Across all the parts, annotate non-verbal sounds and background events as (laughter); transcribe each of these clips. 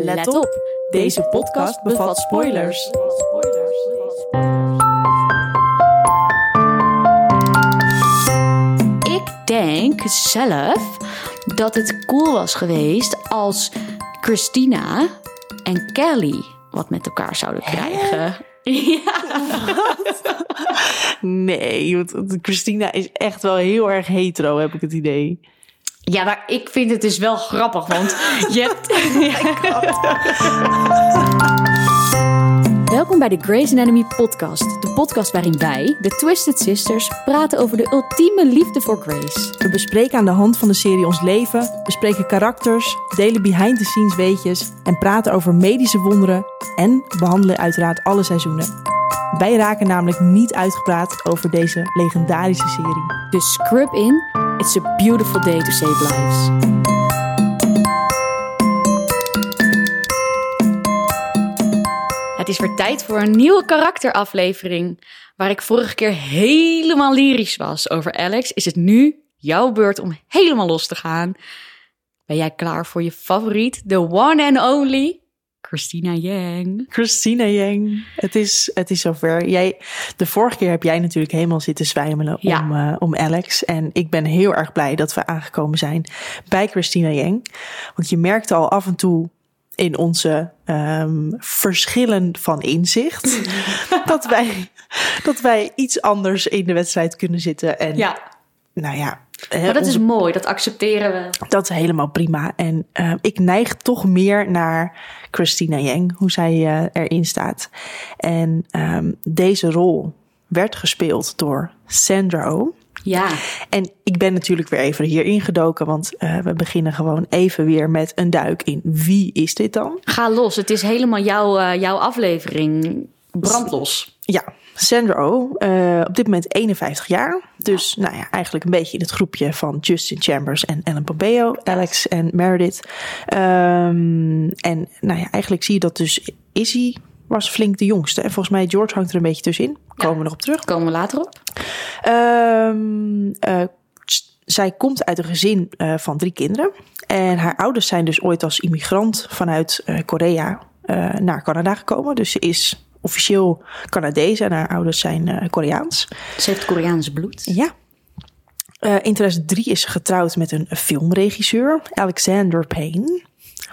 Let op, deze podcast bevat spoilers. Ik denk zelf dat het cool was geweest als Christina en Kelly wat met elkaar zouden krijgen. (laughs) Ja. Nee, want Christina is echt wel heel erg hetero, heb ik het idee. Ja, maar ik vind het dus wel grappig, want je hebt... (laughs) (laughs) Welkom bij de Grey's Anatomy podcast. De podcast waarin wij, de Twisted Sisters, praten over de ultieme liefde voor Grace. We bespreken aan de hand van de serie ons leven, bespreken karakters, delen behind-the-scenes weetjes en praten over medische wonderen en behandelen uiteraard alle seizoenen. Wij raken namelijk niet uitgepraat over deze legendarische serie. Dus scrub in, it's a beautiful day to save lives. Het is weer tijd voor een nieuwe karakteraflevering. Waar ik vorige keer helemaal lyrisch was over Alex, is het nu jouw beurt om helemaal los te gaan. Ben jij klaar voor je favoriet, the one and only Christina Yang? Christina Yang, het is, het is zover. Jij, de vorige keer heb jij natuurlijk helemaal zitten zwijmelen Ja. om, eh, om Alex. En ik ben heel erg blij dat we aangekomen zijn bij Christina Yang. Want je merkte al af en toe in onze ehm, verschillen van inzicht... (laughs) dat, wij, dat wij iets anders in de wedstrijd kunnen zitten. En Ja, nou ja... maar dat is mooi, dat accepteren we. dat is helemaal prima. En eh, ik neig toch meer naar Christina Yang, hoe zij eh, erin staat. En ehm, deze rol werd gespeeld door Sandra Oh. Ja, En ik ben natuurlijk weer even hier ingedoken, want eh, we beginnen gewoon even weer met een duik in wie is dit dan? ga los. Het is helemaal jouw, jouw aflevering. Brandlos. Ja, Sandra Oh, eh, op dit moment 51 jaar. Dus nou ja, eigenlijk een beetje in het groepje van Justin Chambers en Ellen Pompeo, Alex en Meredith. Ehm, en nou ja, eigenlijk zie je dat dus Izzy was flink de jongste. En volgens mij George hangt er een beetje tussenin. Komen we nog op terug. Komen we later op. Ehm, eh, zij komt uit een gezin eh, van drie kinderen. En haar ouders zijn dus ooit als immigrant vanuit Korea naar Canada gekomen. Dus ze is officieel Canadees en haar ouders zijn eh, Koreaans. Ze heeft Koreaans bloed. Ja. Eh, in 2003 is ze getrouwd met een filmregisseur, Alexander Payne.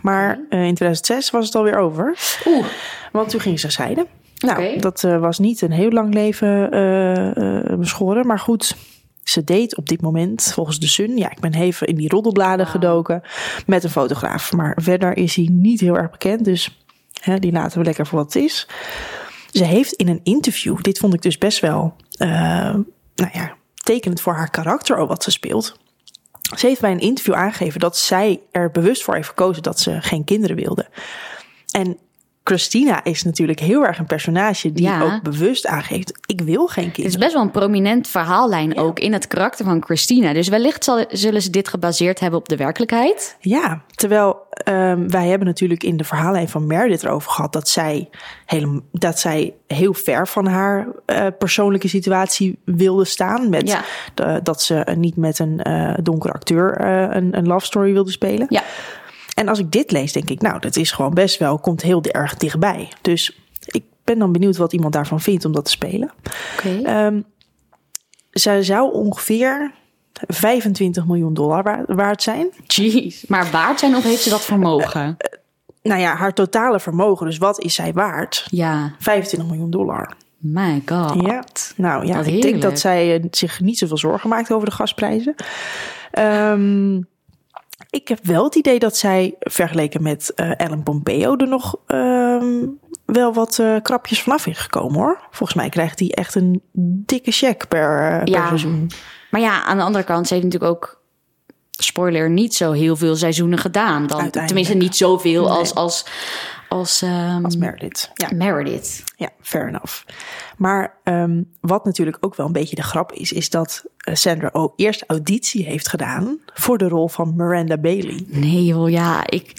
Maar eh, in 2006 was het alweer over. Oeh, Want toen ging ze scheiden. Nou, dat was niet een heel lang leven eh, beschoren. Maar goed, ze deed op dit moment volgens de Sun... Ja, ik ben even in die roddelbladen gedoken met een fotograaf. Maar verder is hij niet heel erg bekend. Dus hè, die laten we lekker voor wat het is. Ze heeft in een interview... Dit vond ik dus best wel... eh, nou ja, tekenend voor haar karakter ook wat ze speelt... Ze heeft bij een interview aangegeven dat zij er bewust voor heeft gekozen dat ze geen kinderen wilde. En Christina is natuurlijk heel erg een personage die Ja. ook bewust aangeeft: ik wil geen het is kinderen. best wel een prominent verhaallijn ook in het karakter van Christina. Dus wellicht zal, zullen ze dit gebaseerd hebben op de werkelijkheid. Ja, terwijl ehm, wij hebben natuurlijk in de verhaallijn van Meredith erover gehad dat zij, helemaal, dat zij heel ver van haar eh, persoonlijke situatie wilde staan. Met Ja. de- dat ze niet met een eh donkere acteur eh, een, een love story wilde spelen. Ja, En als ik dit lees, denk ik, nou, dat is gewoon best wel, komt heel erg dichtbij. Dus ik ben dan benieuwd wat iemand daarvan vindt om dat te spelen. oké. Ehm zij zou ongeveer 25 miljoen dollar wa- waard zijn. Jeez. Maar waard zijn of heeft ze dat vermogen? Nou ja, haar totale vermogen, dus wat is zij waard? Ja, 25 miljoen dollar. my god. Ja, nou ja, ik denk dat zij eh, zich niet zoveel zorgen maakt over de gasprijzen. Ehm, ik heb wel het idee dat zij, vergeleken met eh, Ellen Pompeo, er nog ehm, wel wat eh, krapjes vanaf is gekomen hoor. Volgens mij krijgt hij echt een dikke check per, eh, per Ja. seizoen. Maar ja, aan de andere kant, ze heeft natuurlijk ook, spoiler, niet zo heel veel seizoenen gedaan. Dan, tenminste, niet zoveel Nee. als, als, als, Als Meredith. Ja, Meredith. ja, fair enough. Maar ehm, wat natuurlijk ook wel een beetje de grap is, is dat eh, Sandra ook eerst auditie heeft gedaan voor de rol van Miranda Bailey. Nee joh, ja, ik,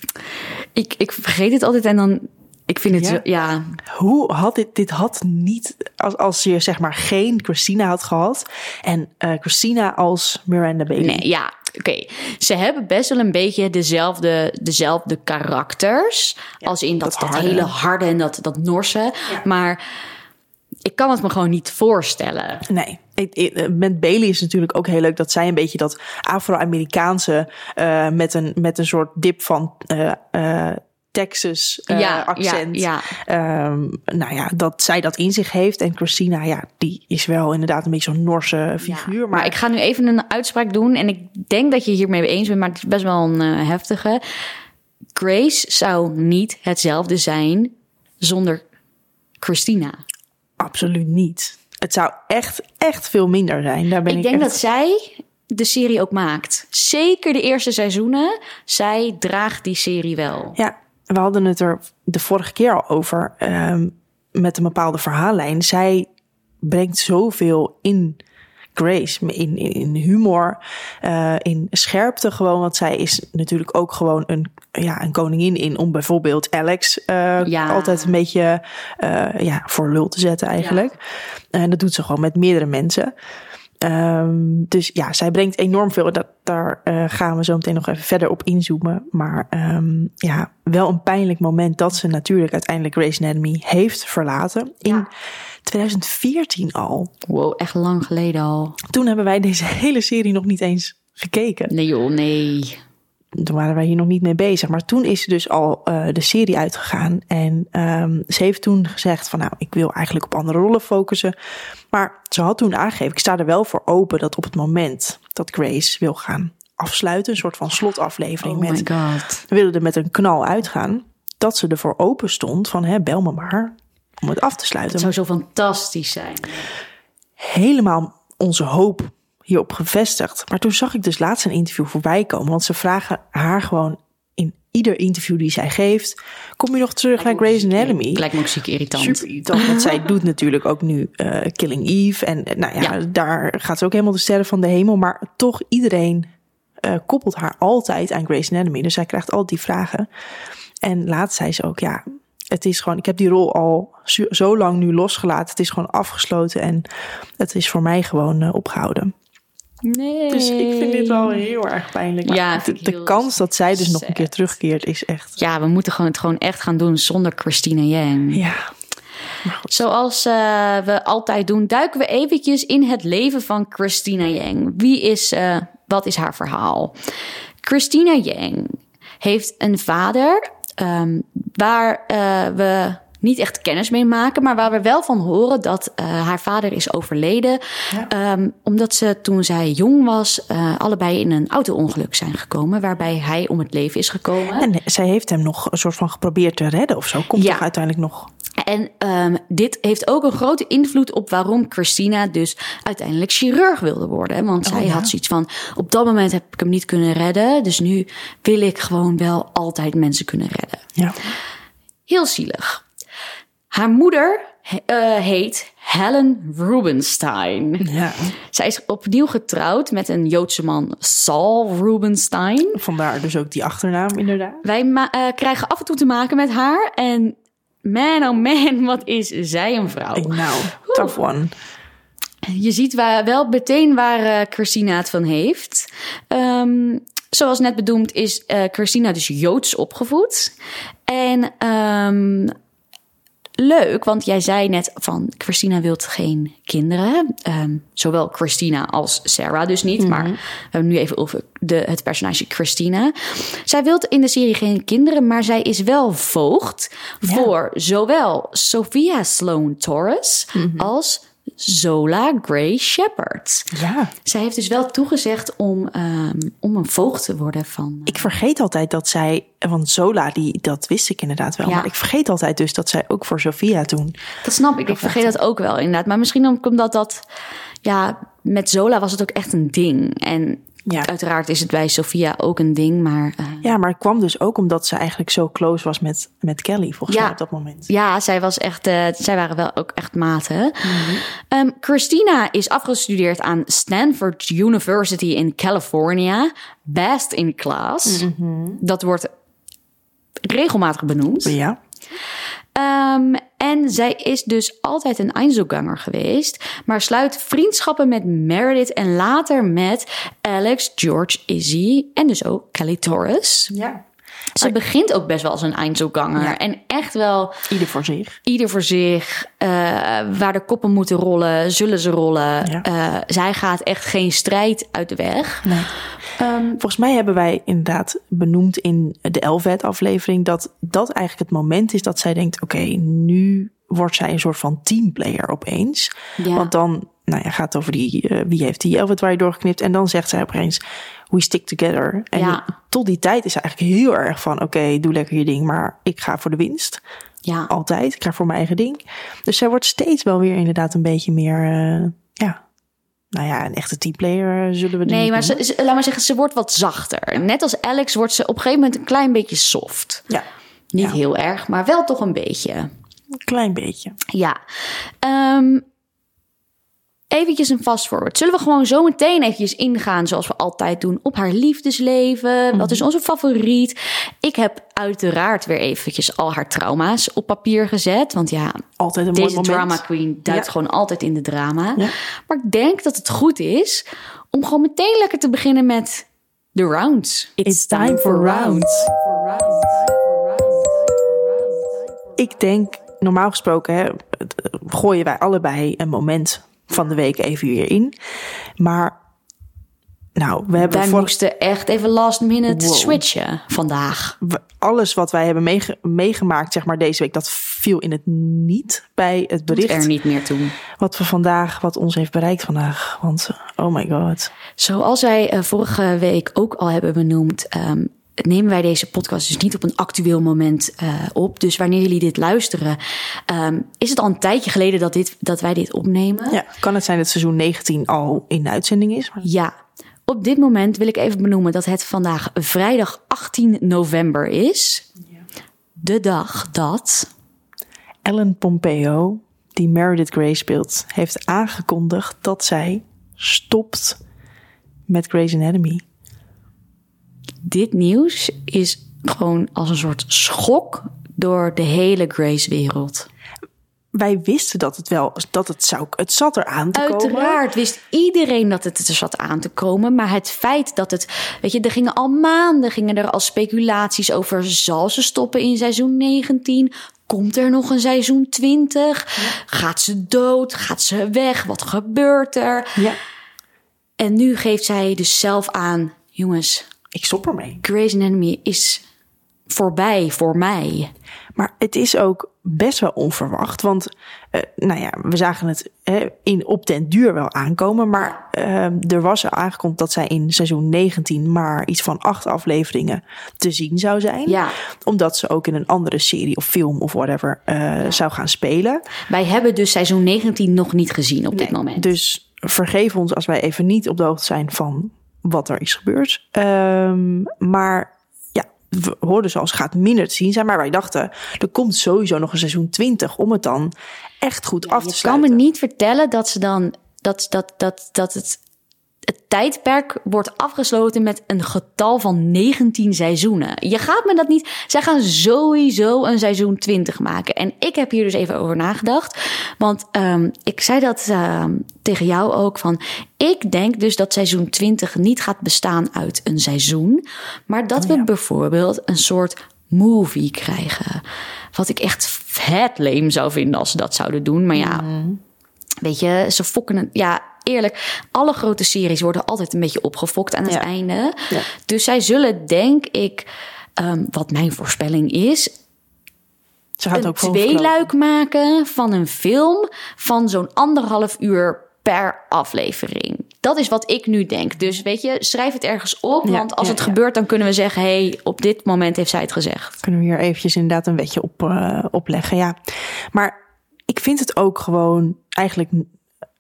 ik, ik vergeet het altijd en dan, ik vind het, Ja? zo- ja, Hoe had dit, dit had niet, als, als je zeg maar geen Christina had gehad en eh, Christina als Miranda Bailey. nee, ja. Oké, ze hebben best wel een beetje dezelfde, dezelfde karakters. als in dat, dat hele harde en dat, dat norse. Maar ik kan het me gewoon niet voorstellen. Nee. Ik- Met Bailey is natuurlijk ook heel leuk dat zij een beetje dat Afro-Amerikaanse eh, met, een, met een soort dip van eh, eh, Texas eh, Ja, accent. ja, Ehm, nou ja, dat zij dat in zich heeft. En Christina, ja, die is wel inderdaad een beetje zo'n Norse figuur. Maar, maar ik ga nu even een uitspraak doen. En ik denk dat je hiermee eens bent, maar het is best wel een eh, heftige. Grace zou niet hetzelfde zijn zonder Christina. absoluut niet. Het zou echt, echt veel minder zijn. Daar ben ik, ik denk echt... dat zij de serie ook maakt. Zeker de eerste seizoenen. Zij draagt die serie wel. Ja, we hadden het er de vorige keer al over. ehm, met een bepaalde verhaallijn. Zij brengt zoveel in Grace. In, humor, eh, in scherpte gewoon. Want zij is natuurlijk ook gewoon een, ja, een koningin in om bijvoorbeeld Alex eh, Ja. altijd een beetje eh, ja, voor lul te zetten eigenlijk. En dat doet ze gewoon met meerdere mensen. Ehm, dus ja, zij brengt enorm veel. Dat, daar eh, gaan we zo meteen nog even verder op inzoomen. Maar ehm, ja, wel een pijnlijk moment dat ze natuurlijk uiteindelijk Grey's Anatomy heeft verlaten. In 2014 al. Wow, echt lang geleden al. Toen hebben wij deze (laughs) hele serie nog niet eens gekeken. Nee joh, nee. Toen waren wij hier nog niet mee bezig. Maar toen is ze dus al eh, de serie uitgegaan. En ehm, ze heeft toen gezegd van nou, ik wil eigenlijk op andere rollen focussen. Maar ze had toen aangegeven, ik sta er wel voor open dat op het moment dat Grace wil gaan afsluiten, een soort van slotaflevering Oh met my god. we willen er met een knal uitgaan, dat ze ervoor open stond van hè, bel me maar om het af te sluiten. Het zou zo fantastisch zijn. helemaal onze hoop hierop gevestigd. Maar toen zag ik dus laatst een interview voorbij komen. Want ze vragen haar gewoon in ieder interview die zij geeft... kom je nog terug naar Grey's Anatomy? Lijkt me ook ziek irritant. Super irritant, want zij doet natuurlijk ook nu eh, Killing Eve. En eh, nou ja, Ja. daar gaat ze ook helemaal de sterren van de hemel. Maar toch, iedereen eh, koppelt haar altijd aan Grey's Anatomy. Dus zij krijgt altijd die vragen. En laatst zei ze ook, ja, het is gewoon... Ik heb die rol al zo, lang nu losgelaten. Het is gewoon afgesloten en het is voor mij gewoon eh, opgehouden. Nee. Dus ik vind dit wel heel erg pijnlijk. Ja, de, kans dat zij dus nog een keer terugkeert is echt... Ja, we moeten gewoon het gewoon echt gaan doen zonder Christina Yang. Ja, Zoals eh, we altijd doen, duiken we eventjes in het leven van Christina Yang. Wie is, eh, wat is haar verhaal? Christina Yang heeft een vader ehm, waar eh, we niet echt kennis mee maken, maar waar we wel van horen dat eh, haar vader is overleden. Ehm, omdat ze toen zij jong was, eh, allebei in een auto-ongeluk zijn gekomen, waarbij hij om het leven is gekomen. en zij heeft hem nog een soort van geprobeerd te redden of zo. Komt Ja. toch uiteindelijk nog... En ehm, dit heeft ook een grote invloed op waarom Christina dus uiteindelijk chirurg wilde worden. Want zij ja. had zoiets van: op dat moment heb ik hem niet kunnen redden. Dus nu wil ik gewoon wel altijd mensen kunnen redden. Ja. Heel zielig. Haar moeder eh, heet Helen Rubenstein. ja, Zij is opnieuw getrouwd met een Joodse man, Saul Rubenstein. vandaar dus ook die achternaam inderdaad. Wij eh, krijgen af en toe te maken met haar. En man, oh man, wat is zij een vrouw. Nou, tough one. Je ziet waar, wel meteen waar eh, Christina het van heeft. Ehm, zoals net bedoeld is Christina dus Joods opgevoed. En ehm, leuk, want jij zei net van Christina wil geen kinderen. Ehm, zowel Christina als Sarah dus niet. Maar we hebben nu even over de, het personage Christina. Zij wil in de serie geen kinderen, maar zij is wel voogd voor zowel Sophia Sloane Torres als Zola Gray Shepherd. Ja, Zij heeft dus wel toegezegd om, ehm, om een voogd te worden van. ik vergeet altijd dat zij... Want Zola, die, dat wist ik inderdaad wel. Ja. Maar ik vergeet altijd dus dat zij ook voor Sophia toen... Dat snap ik. Ik vergeet dat ook wel inderdaad. Maar misschien omdat dat. Ja, met Zola was het ook echt een ding. En Ja. uiteraard is het bij Sophia ook een ding. Maar eh, Ja, maar het kwam dus ook omdat ze eigenlijk zo close was met, met Kelly, volgens Ja. mij op dat moment. ja, zij was echt. eh, zij waren wel ook echt maten. Ehm, Christina is afgestudeerd aan Stanford University in California. Best in class. Dat wordt regelmatig benoemd. Ja, Ehm, En zij is dus altijd een Einzelganger geweest, maar sluit vriendschappen met Meredith en later met Alex, George, Izzy en dus ook Kelly Torres. Ja. Ze begint ook best wel als een Einzelganger Ja. en echt wel Ieder voor zich. ieder voor zich. eh, waar de koppen moeten rollen, zullen ze rollen. Ja. Eh, zij gaat echt geen strijd uit de weg. Nee. Volgens mij hebben wij inderdaad benoemd in de Elvet aflevering dat dat eigenlijk het moment is dat zij denkt: oké, nu wordt zij een soort van teamplayer opeens. Ja. Want dan, nou ja, gaat over die eh, wie heeft die Elvet waar je doorgeknipt en dan zegt zij opeens: we stick together. En Ja. tot die tijd is ze eigenlijk heel erg van: oké, doe lekker je ding, maar ik ga voor de winst. Ja. Altijd. Ik ga voor mijn eigen ding. Dus zij wordt steeds wel weer inderdaad een beetje meer, eh, ja. Nou ja, een echte teamplayer eh, zullen we Nee, niet maar ze, noemen. ze- laat maar zeggen, ze wordt wat zachter. Net als Alex wordt ze op een gegeven moment een klein beetje soft. Ja, Niet Ja. heel erg, maar wel toch een beetje. een klein beetje. Ja. Ehm eventjes een fast forward. Zullen we gewoon zo meteen eventjes ingaan zoals we altijd doen op haar liefdesleven? Wat is onze favoriet? Ik heb uiteraard weer eventjes al haar trauma's op papier gezet. Want ja, Altijd een mooi deze moment. drama queen duikt Ja. gewoon altijd in de drama. Ja. Maar ik denk dat het goed is om gewoon meteen lekker te beginnen met de rounds. It's time for rounds. Ik denk, normaal gesproken hè, eh, gooien wij allebei een moment van de week even hierin. Maar, nou, we hebben Wij voor, moesten echt even last minute Wow. switchen vandaag. alles wat wij hebben meege- meegemaakt, zeg maar deze week, dat viel in het niet bij het Doet bericht er niet meer toe. wat we vandaag, wat ons heeft bereikt vandaag. Want, oh my god. Zoals wij eh, vorige week ook al hebben benoemd, ehm, nemen wij deze podcast dus niet op een actueel moment eh, op. Dus wanneer jullie dit luisteren, ehm, is het al een tijdje geleden dat, dit, dat wij dit opnemen. Ja, kan het zijn dat seizoen 19 al in de uitzending is? Maar Ja. Op dit moment wil ik even benoemen dat het vandaag vrijdag 18 november is. De dag dat. Ellen Pompeo, die Meredith Grey speelt, heeft aangekondigd dat zij stopt met Grey's Anatomy. Dit nieuws is gewoon als een soort schok door de hele Grace-wereld. Wij wisten dat het wel, dat het zou, het zat er aan te komen. Uiteraard wist iedereen dat het er zat aan te komen. Maar het feit dat het. Weet je, er gingen al maanden gingen er al speculaties over. Zal ze stoppen in seizoen 19? Komt er nog een seizoen 20? Gaat ze dood? Gaat ze weg? Wat gebeurt er? Ja, En nu geeft zij dus zelf aan: jongens, ik stop ermee. Grey's Anatomy is voorbij voor mij. Maar het is ook best wel onverwacht. Want, eh, nou ja, we zagen het eh, in, op den duur wel aankomen. Maar eh, er was er aangekondigd dat zij in seizoen 19 maar iets van acht afleveringen te zien zou zijn. Ja. Omdat ze ook in een andere serie of film of whatever eh, zou gaan spelen. Wij hebben dus seizoen 19 nog niet gezien op dit moment. Dus vergeef ons als wij even niet op de hoogte zijn van wat er is gebeurd. Ehm, maar ja, we hoorden zoals gaat minder te zien zijn. Maar wij dachten, er komt sowieso nog een seizoen 20 om het dan echt goed af te Je kan sluiten. me niet vertellen dat ze dan dat, dat, dat, dat het, het tijdperk wordt afgesloten met een getal van 19 seizoenen. Je gaat me dat niet. Zij gaan sowieso een seizoen 20 maken. En ik heb hier dus even over nagedacht. Want ehm, ik zei dat ehm, tegen jou ook van. Ik denk dus dat seizoen 20 niet gaat bestaan uit een seizoen. Maar dat we bijvoorbeeld een soort movie krijgen. Wat ik echt vet leem zou vinden als ze dat zouden doen. Maar ja, weet je, ze fokken het. Ja, eerlijk, alle grote series worden altijd een beetje opgefokt aan het Ja. einde. Ja. Dus zij zullen, denk ik, ehm, wat mijn voorspelling is, Ze gaat een ook tweeluik maken van een film van zo'n anderhalf uur per aflevering. Dat is wat ik nu denk. Dus weet je, schrijf het ergens op. Ja, want als ja, het ja. gebeurt, dan kunnen we zeggen: hé, hey, op dit moment heeft zij het gezegd. Kunnen we hier eventjes inderdaad een wetje op eh, opleggen, ja. Maar ik vind het ook gewoon eigenlijk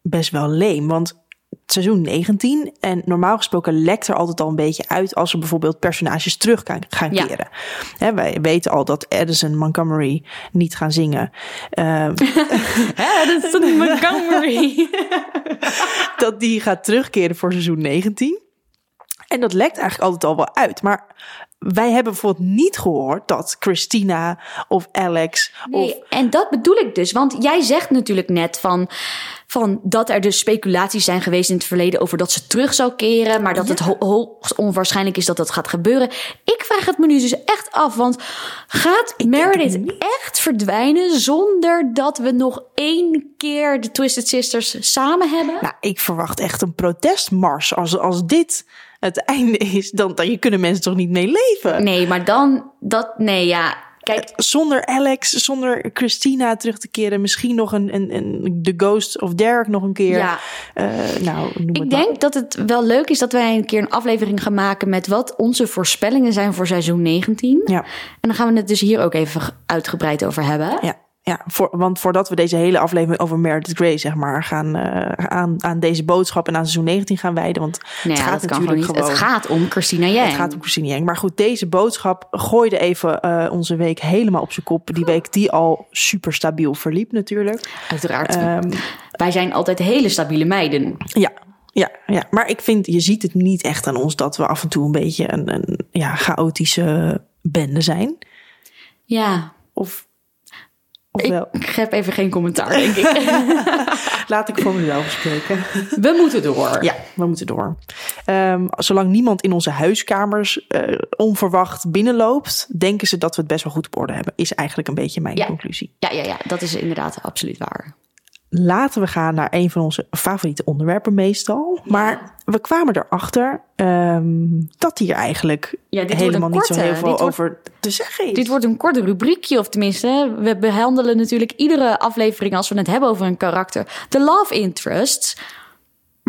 best wel leem. Want seizoen 19 en normaal gesproken lekt er altijd al een beetje uit als er bijvoorbeeld personages terug gaan, gaan Ja. keren. Hè, wij weten al dat Addison Montgomery niet gaan zingen. (laughs) Hè, dat is een Montgomery. (laughs) dat die gaat terugkeren voor seizoen 19. En dat lekt eigenlijk altijd al wel uit. Maar wij hebben bijvoorbeeld niet gehoord dat Christina of Alex Nee, of en dat bedoel ik dus. Want jij zegt natuurlijk net van, van dat er dus speculaties zijn geweest in het verleden over dat ze terug zou keren, maar dat het ho- hoogst onwaarschijnlijk is dat dat gaat gebeuren. Ik vraag het me nu dus echt af, want gaat Meredith echt verdwijnen zonder dat we nog één keer de Twisted Sisters samen hebben? Nou, ik verwacht echt een protestmars. Als, als dit het (laughs) einde is, dan, dan je kunnen mensen toch niet mee leven? Nee, maar dan dat nee ja. Kijk, Zonder Alex, zonder Christina terug te keren. Misschien nog een, een, een The Ghost of Derek nog een keer. Ja. Eh, nou, Ik denk dat het wel leuk is dat wij een keer een aflevering gaan maken met wat onze voorspellingen zijn voor seizoen 19. Ja. En dan gaan we het dus hier ook even uitgebreid over hebben. Ja, ja voor, want voordat we deze hele aflevering over Meredith Grey, zeg maar, gaan eh, aan, aan deze boodschap en aan seizoen 19 gaan wijden. Want Nee, het ja, gaat gewoon natuurlijk niet. gewoon. Het gaat om Christina Yang. Het gaat om Christine Yang. Maar goed, deze boodschap gooide even eh, onze week helemaal op zijn kop. Die week die al super stabiel verliep natuurlijk. Uiteraard. Ehm, Wij zijn altijd hele stabiele meiden. ja, ja, ja. Maar ik vind, je ziet het niet echt aan ons dat we af en toe een beetje een, een ja, chaotische bende zijn. Ja, Of, of ik, wel. ik heb even geen commentaar, denk ik. (laughs) Laat ik voor mezelf spreken. we moeten door. Ja, we moeten door. Ehm, zolang niemand in onze huiskamers eh, onverwacht binnenloopt, denken ze dat we het best wel goed op orde hebben. Is eigenlijk een beetje mijn Ja. conclusie. Ja, ja, ja, dat is inderdaad absoluut waar. Laten we gaan naar een van onze favoriete onderwerpen meestal. Maar we kwamen erachter ehm, dat hier eigenlijk Ja, helemaal niet zo heel veel wordt- over te zeggen is. Dit wordt een korte rubriekje, of tenminste, we behandelen natuurlijk iedere aflevering als we het hebben over een karakter. De love interests.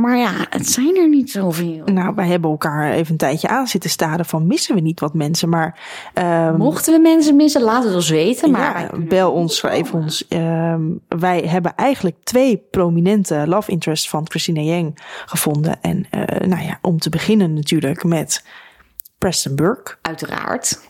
Maar ja, het zijn er niet zoveel. Nou, wij hebben elkaar even een tijdje aan zitten staren van missen we niet wat mensen. Maar ehm, Mochten we mensen missen, laat het ons weten. Maar ja, bel ons, schrijf ons. Ehm, wij hebben eigenlijk twee prominente love interests van Christina Yang gevonden. En eh, nou ja, om te beginnen natuurlijk met Preston Burke. Uiteraard.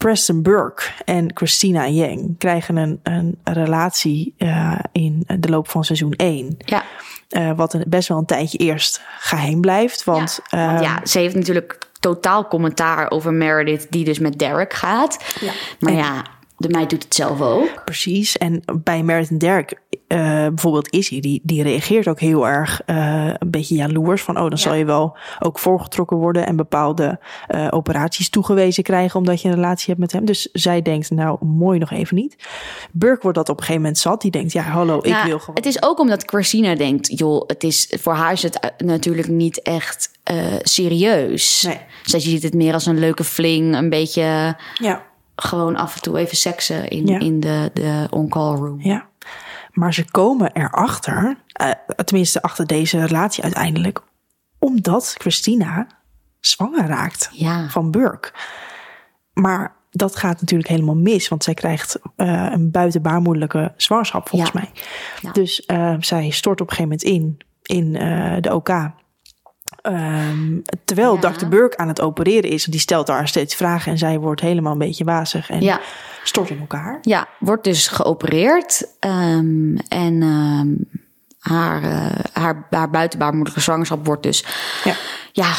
Preston Burke en Christina Yang krijgen een, een relatie eh, in de loop van seizoen 1. Ja. Eh, wat een, best wel een tijdje eerst geheim blijft. Want, ja, want ehm, ja, ze heeft natuurlijk totaal commentaar over Meredith, die dus met Derek gaat. Ja. Maar En- ja, de meid doet het zelf ook. Precies. En bij Meredith en Derek, eh, bijvoorbeeld Izzy, die, die reageert ook heel erg eh, een beetje jaloers. Van, oh, dan zal je wel ook voorgetrokken worden en bepaalde eh, operaties toegewezen krijgen omdat je een relatie hebt met hem. Dus zij denkt, nou, mooi nog even niet. Burke wordt dat op een gegeven moment zat. Die denkt, ja, hallo, ik wil gewoon... Het is ook omdat Christina denkt, joh, het is, voor haar is het eh, natuurlijk niet echt eh, serieus. Nee. Zij ziet het meer als een leuke fling, een beetje Ja, gewoon af en toe even seksen in, Ja. in de, de on-call room. ja. Maar ze komen erachter, eh tenminste achter deze relatie uiteindelijk, omdat Christina zwanger raakt. Ja. van Burke. Maar dat gaat natuurlijk helemaal mis, want zij krijgt eh, een buitenbaarmoedelijke zwangerschap volgens Ja. mij. Ja. Dus eh, zij stort op een gegeven moment in in de OK. Ehm, terwijl Ja. Dr. Burke aan het opereren is, die stelt haar steeds vragen en zij wordt helemaal een beetje wazig en Ja. stort in elkaar. Ja, wordt dus geopereerd. ehm, en ehm, haar, eh, haar, haar buitenbaarmoedige zwangerschap wordt dus Ja. ja,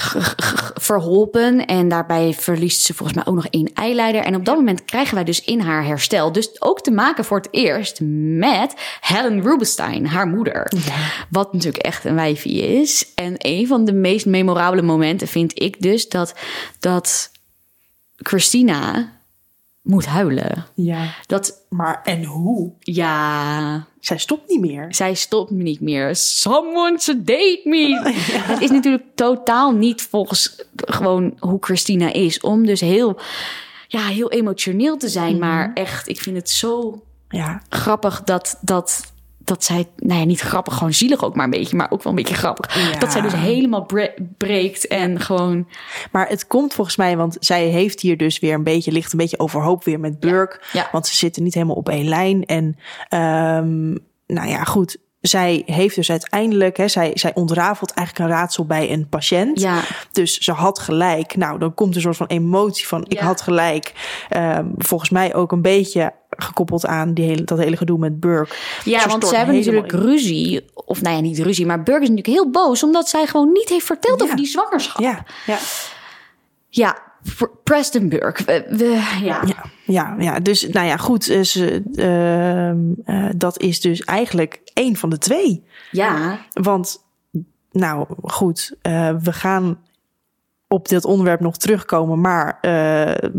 verholpen. En daarbij verliest ze volgens mij ook nog één eileider. En op dat moment krijgen wij dus in haar herstel... dus ook te maken voor het eerst met Helen Rubinstein, haar moeder. Wat natuurlijk echt een wijfie is. En een van de meest memorabele momenten vind ik dus... dat, dat Christina moet huilen. Ja. Dat, Maar en hoe? ja, Zij stopt niet meer. zij stopt niet meer. Someone sedate me. (laughs) Het is natuurlijk totaal niet volgens gewoon hoe Christina is. Om dus heel, ja, heel emotioneel te zijn. Maar echt, ik vind het zo Ja. grappig dat, dat, dat zij... Nou ja, niet grappig, gewoon zielig ook maar een beetje. Maar ook wel een beetje grappig. Ja. Dat zij dus helemaal bre- breekt en gewoon... Maar het komt volgens mij, want zij heeft hier dus weer een beetje, ligt een beetje overhoop weer met Burke. Ja. Want ze zitten niet helemaal op één lijn. En ehm, nou ja, goed. Zij heeft dus uiteindelijk, hè, zij, zij ontrafelt eigenlijk een raadsel bij een patiënt. Ja. Dus ze had gelijk. Nou, dan komt een soort van emotie van ik Ja. had gelijk. Ehm, volgens mij ook een beetje gekoppeld aan die hele, dat hele gedoe met Burke. Ja, want ze hebben natuurlijk ruzie. Of nou ja, niet ruzie. Maar Burger is natuurlijk heel boos. Omdat zij gewoon niet heeft verteld Ja. over die zwangerschap. Ja, ja. Ja, Pr- Preston Burke. We, we- ja. Ja, ja, ja, dus nou ja, goed. Eh, ehm, eh, dat is dus eigenlijk één van de twee. ja. Want, nou goed, eh, we gaan op dit onderwerp nog terugkomen. Maar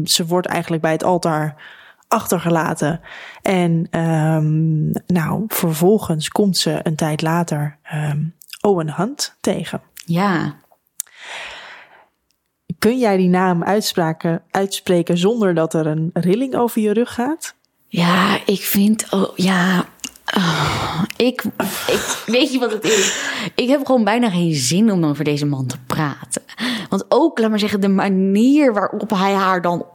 ze wordt eigenlijk bij het altaar achtergelaten. En ehm, nou, vervolgens komt ze een tijd later ehm, Owen Hunt tegen. Ja. Kun jij die naam uitspreken zonder dat er een rilling over je rug gaat? Ja, ik vind. Oh, ja. Ah, ik, ik. Weet je wat het is? Ik heb gewoon bijna geen zin om over deze man te praten. Want ook, laat maar zeggen, de manier waarop hij haar dan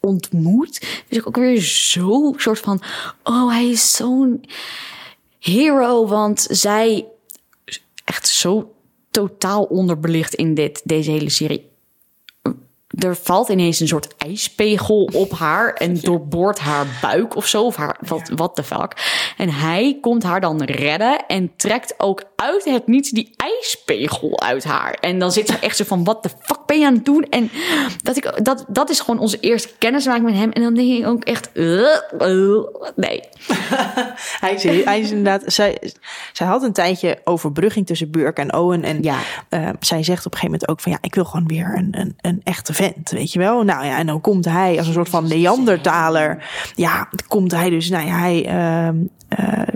ontmoet. Is ook weer zo soort van. Oh, hij is zo'n hero. Want zij. Echt zo totaal onderbelicht in dit, deze hele serie er valt ineens een soort ijspegel op haar (laughs) en doorboort haar buik of zo. Of haar, wat, wat de fuck. En hij komt haar dan redden en trekt ook uit het niets die ijspegel uit haar. En dan zit ze echt zo van, wat de fuck ben je aan het doen? En dat, ik, dat, dat is gewoon onze eerste kennismaking met hem. En dan denk ik ook echt, uh, uh, nee. (laughs) Hij is, hij is inderdaad. Zij, zij had een tijdje overbrugging tussen Burke en Owen. En Ja. eh, zij zegt op een gegeven moment ook van ja, ik wil gewoon weer een, een, een echte vent. Weet je wel? Nou ja, en dan komt hij als een soort van Neandertaler. Ja, komt hij dus, nou ja, hij. ehm, eh,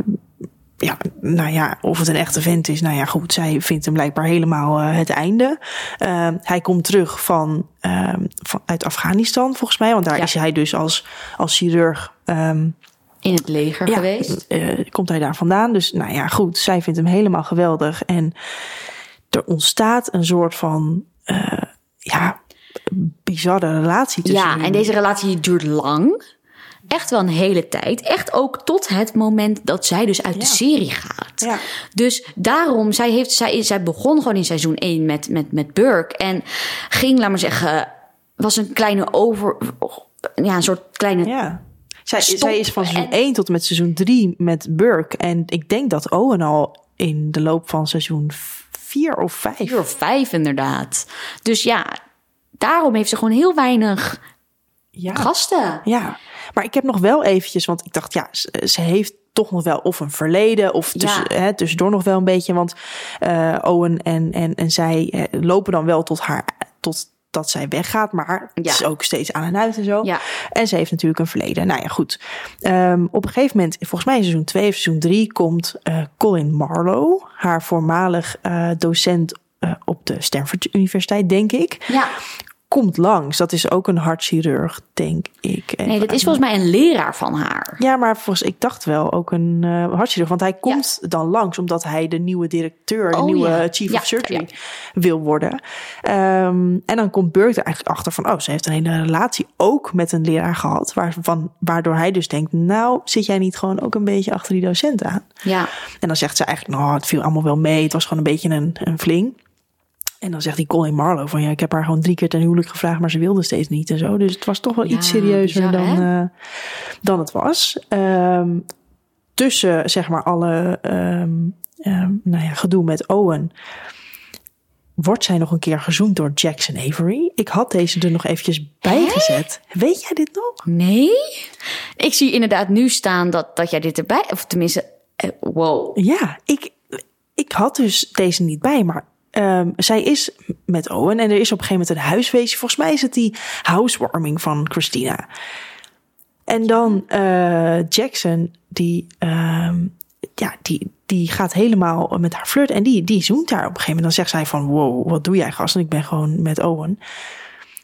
ja, nou ja, of het een echte vent is, nou ja, goed. Zij vindt hem blijkbaar helemaal eh, het einde. Ehm, hij komt terug van, ehm, van uit Afghanistan, volgens mij, want daar Ja. is hij dus als, als chirurg. In het leger ja, geweest. eh, komt hij daar vandaan. Dus nou ja, goed. Zij vindt hem helemaal geweldig. En er ontstaat een soort van, ja, bizarre relatie tussen Ja, en deze relatie duurt lang. Echt wel een hele tijd. Echt ook tot het moment dat zij dus uit de serie gaat. Ja. Dus daarom, zij, heeft, zij, zij begon gewoon in seizoen 1 met, met, met Burke. En ging, laat maar zeggen, was een kleine over... Ja, een soort kleine... Ja. Zij, zij is van seizoen En- 1 tot en met seizoen 3 met Burke. En ik denk dat Owen al in de loop van seizoen 4 of 5. Vier of vijf inderdaad. Dus ja, daarom heeft ze gewoon heel weinig Ja. gasten. Ja, maar ik heb nog wel eventjes, want ik dacht, ja, ze, heeft toch nog wel of een verleden of tussen, Ja. hè, tussendoor nog wel een beetje. Want eh, Owen en, en, en zij eh, lopen dan wel tot haar, tot dat zij weggaat, maar het Ja. is ook steeds aan en uit en zo. Ja. En ze heeft natuurlijk een verleden. Nou ja, goed. Ehm, op een gegeven moment, volgens mij in seizoen 2 of seizoen 3, komt eh, Colin Marlowe, haar voormalig docent op de Stanford Universiteit, denk ik, Ja, komt langs. Dat is ook een hartchirurg, denk ik. nee, dat is volgens mij een leraar van haar. Ja, maar volgens ik dacht wel ook een uh, hartchirurg. Want hij komt dan langs omdat hij de nieuwe directeur, de Oh, nieuwe ja. chief Ja, of surgery wil worden. Ehm, en dan komt Burke er eigenlijk achter van, oh, ze heeft een hele relatie ook met een leraar gehad. Waarvan, waardoor hij dus denkt, nou, zit jij niet gewoon ook een beetje achter die docent aan? Ja, En dan zegt ze eigenlijk, nou, het viel allemaal wel mee. Het was gewoon een beetje een, een fling. En dan zegt die Colin Marlowe van ja, ik heb haar gewoon drie keer ten huwelijk gevraagd, maar ze wilde steeds niet en zo. Dus het was toch wel Ja, iets serieuzer dan, eh, dan het was. Ehm, tussen zeg maar alle ehm, ehm, nou ja, gedoe met Owen wordt zij nog een keer gezoend door Jackson Avery. Ik had deze er nog eventjes bij gezet. Weet jij dit nog? nee. Ik zie inderdaad nu staan dat, dat jij dit erbij... Of tenminste, eh, wow. Ja, ik, ik had dus deze niet bij, maar ehm, zij is met Owen en er is op een gegeven moment een huisfeestje. Volgens mij is het die housewarming van Christina. En dan eh, Jackson, die, ehm, ja, die, die gaat helemaal met haar flirt en die, die zoent daar op een gegeven moment. Dan zegt zij van, wow, wat doe jij gast? En ik ben gewoon met Owen.